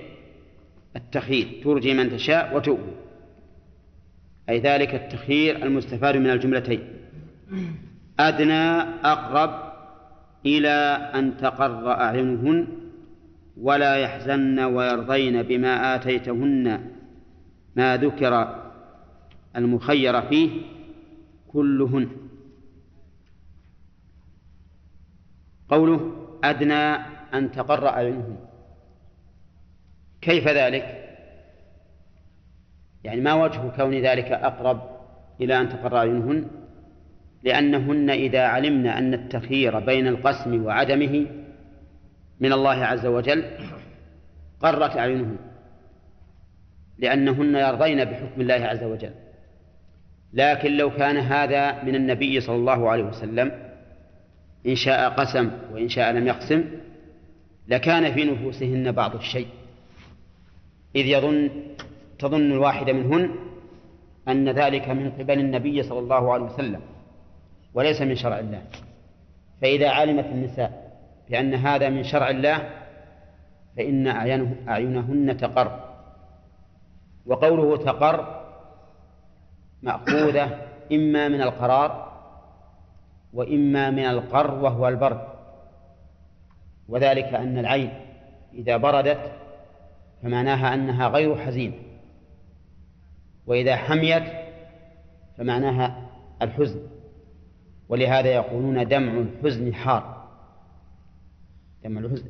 التخيير. ترجي من تشاء وتؤوي أي ذلك التخيير المستفاد من الجملتين. أدنى أقرب إلى أن تقر أعينهن ولا يحزن ويرضين بما آتيتهن ما ذكر المخير فيه كلهن. قوله أدنى أن تقر أعينهن كيف ذلك؟ يعني ما وجه كون ذلك أقرب إلى أن تقر أعينهن لأنهن إذا علمن أن التخيير بين القسم وعدمه من الله عز وجل قرت أعينهن. لأنهن يرضين بحكم الله عز وجل. لكن لو كان هذا من النبي صلى الله عليه وسلم إن شاء قسم وإن شاء لم يقسم لكان في نفوسهن بعض الشيء. إذ يظن تظن الواحدة منهن أن ذلك من قبل النبي صلى الله عليه وسلم وليس من شرع الله. فإذا علمت النساء بأن هذا من شرع الله فإن أعينهن تقر. وقوله تقر مأخوذة إما من القرار وإما من القر وهو البرد. وذلك أن العين إذا بردت فمعناها أنها غير حزينة وإذا حميت فمعناها الحزن. ولهذا يقولون دمع الحزن حار.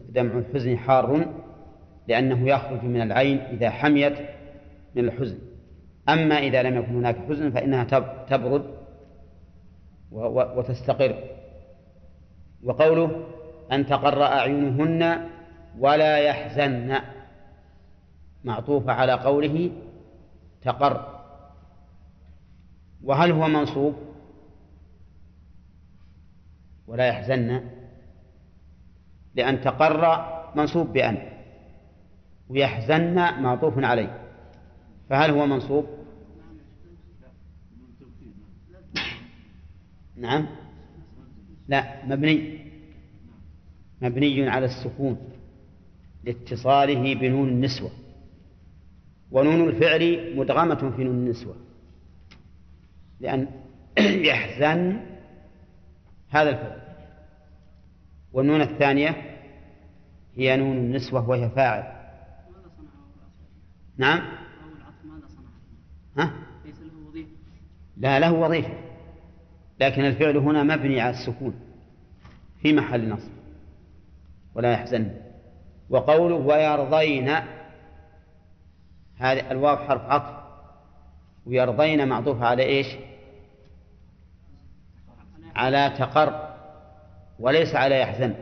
دمع الحزن حار لأنه يخرج من العين إذا حميت من الحزن. أما إذا لم يكن هناك حزن فإنها تبرد وتستقر. وقوله أن تقر أعينهن ولا يحزن. معطوفة على قوله تقر. وهل هو منصوب؟ ولا يحزن. لأن تقر منصوب بأن. ويحزن معطوف عليه. فهل هو منصوب؟ نعم. لا مبني. مبني على السكون لاتصاله بنون النسوة. ونون الفعل مدغمة في نون النسوة. لأن [CLEARS THROAT] يحزن هذا الفعل. والنون الثانية هي نون النسوة وهي فاعل. نعم. ها؟ ليس له وظيفة. لا له وظيفة. لكن الفعل هنا مبني على السكون في محل نصب. ولا يحزن. وقوله ويرضين هذا الواو حرف عطف. ويرضين معطوف على إيش؟ على تقر. وليس على يحزن.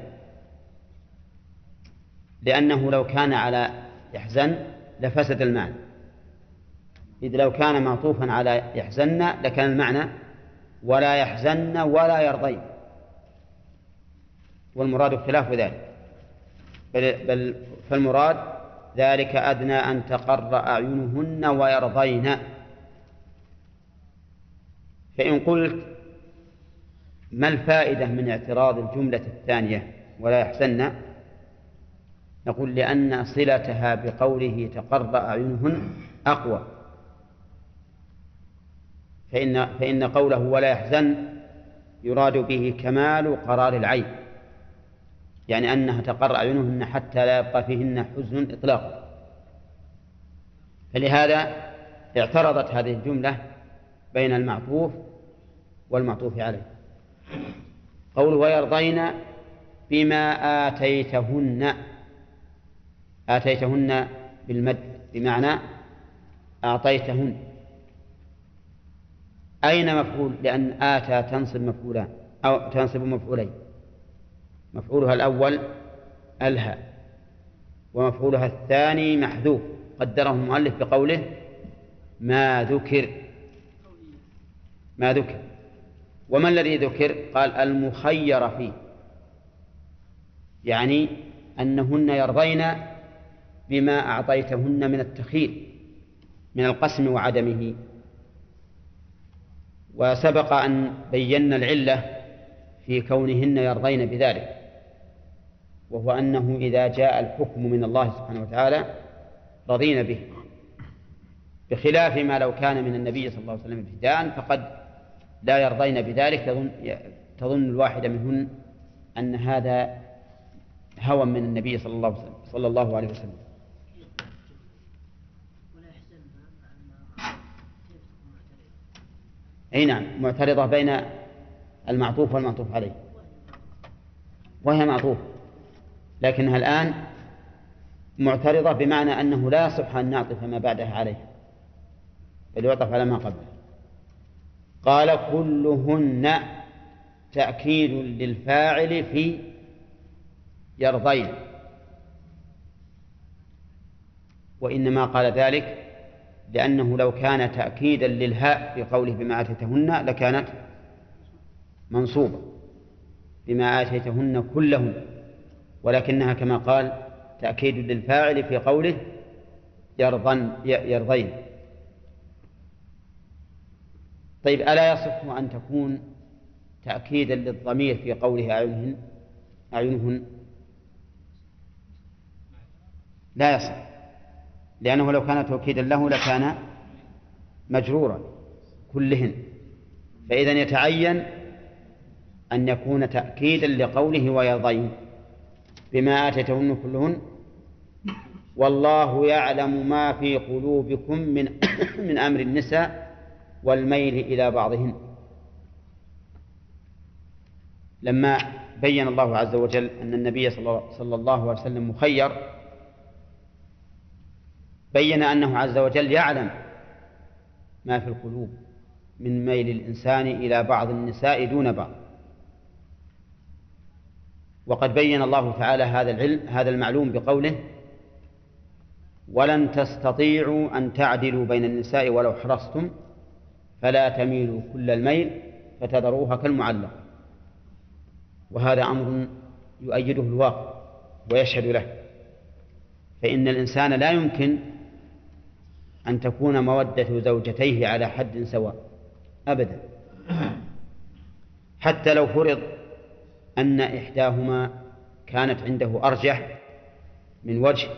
لأنه لو كان على يحزن لفسد المعنى إذ لو كان معطوفا على يحزن لكان المعنى ولا يحزن ولا يرضين والمراد خلاف ذلك. بل, بل فالمراد ذلك أدنى أن تقر أعينهن ويرضين. فإن قلت ما الفائدة من اعتراض الجملة الثانية ولا يحزن؟ نقول لأن صلتها بقوله تقر أعينهن أقوى. فإن فإن قوله ولا يحزن يراد به كمال قرار العين يعني أنها تقر أعينهن حتى لا يبقى فيهن حزن إطلاقا. فلهذا اعترضت هذه الجملة بين المعطوف والمعطوف عليه. قول ويرضين بما آتيتهن آتيتهن بالمد بمعنى أعطيتهن. أين مفعول؟ لأن آتى تنصب مفعولان أو تنصب مفعولين. مفعولها الأول ألهى ومفعولها الثاني محذوف. قدره المؤلف بقوله ما ذكر. ما ذكر. وما الذي ذكر؟ قال المخير فيه. يعني أنهن يرضين بما أعطيتهن من التخير من القسم وعدمه. وسبق أن بينا العلة في كونهن يرضين بذلك وهو أنه إذا جاء الحكم من الله سبحانه وتعالى رضين به. بخلاف ما لو كان من النبي صلى الله عليه وسلم ابتداء فقد لا يرضين بذلك تظن, تظن الواحدة منهن أن هذا هوى من النبي صلى الله صلى الله عليه وسلم ولا يحسنها مع أنها كيف تكون معترضة أي نعم معترضة بين المعطوف والمعطوف عليه. وهي معطوف لكنها الآن معترضة بمعنى أنه لا يصح أن نعطف ما بعدها عليه بل يعطف على ما قبله. قال كلهن تأكيد للفاعل في يرضين. وإنما قال ذلك لأنه لو كان تأكيدا للهاء في قوله بما آتيتهن لكانت منصوبة. بما آتيتهن كلهن. ولكنها كما قال تأكيد للفاعل في قوله يرضن يرضين. طيب ألا يصح أن تكون تأكيدا للضمير في قوله أعينهن؟ أعينهن؟ لا يصح. لأنه لو كان توكيدا له لكان مجرورا كلهن. فإذا يتعين أن يكون تأكيدا لقوله ويرضين بما آتيتهن كلهن والله يعلم ما في قلوبكم من [COUGHS] من أمر النساء والميل إلى بعضهن. لما بين الله عز وجل أن النبي صلى الله عليه وسلم مخير بين أنه عز وجل يعلم ما في القلوب من ميل الإنسان إلى بعض النساء دون بعض. وقد بين الله تعالى هذا العلم هذا المعلوم بقوله ولن تستطيعوا أن تعدلوا بين النساء ولو حرصتم فلا تميلوا كل الميل فتذروها كالمعلق. وهذا أمر يؤيده الواقع ويشهد له. فإن الإنسان لا يمكن أن تكون مودة زوجتيه على حد سواء. أبدا. حتى لو فرض أن إحداهما كانت عنده أرجح من وجه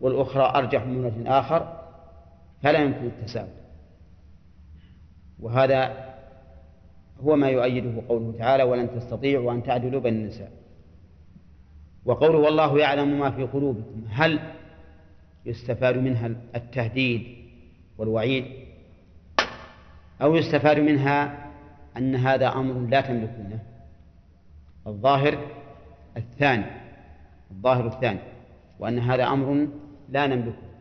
والأخرى أرجح من وجه آخر فلا يمكن التساوي. وهذا هو ما يؤيده قوله تعالى ولن تستطيعوا أن تعدلوا بين النساء وقوله والله يعلم ما في قلوبكم هل يستفاد منها التهديد والوعيد أو يستفاد منها أن هذا أمر لا تملكونه الظاهر الثاني الظاهر الثاني وأن هذا أمر لا نملكه.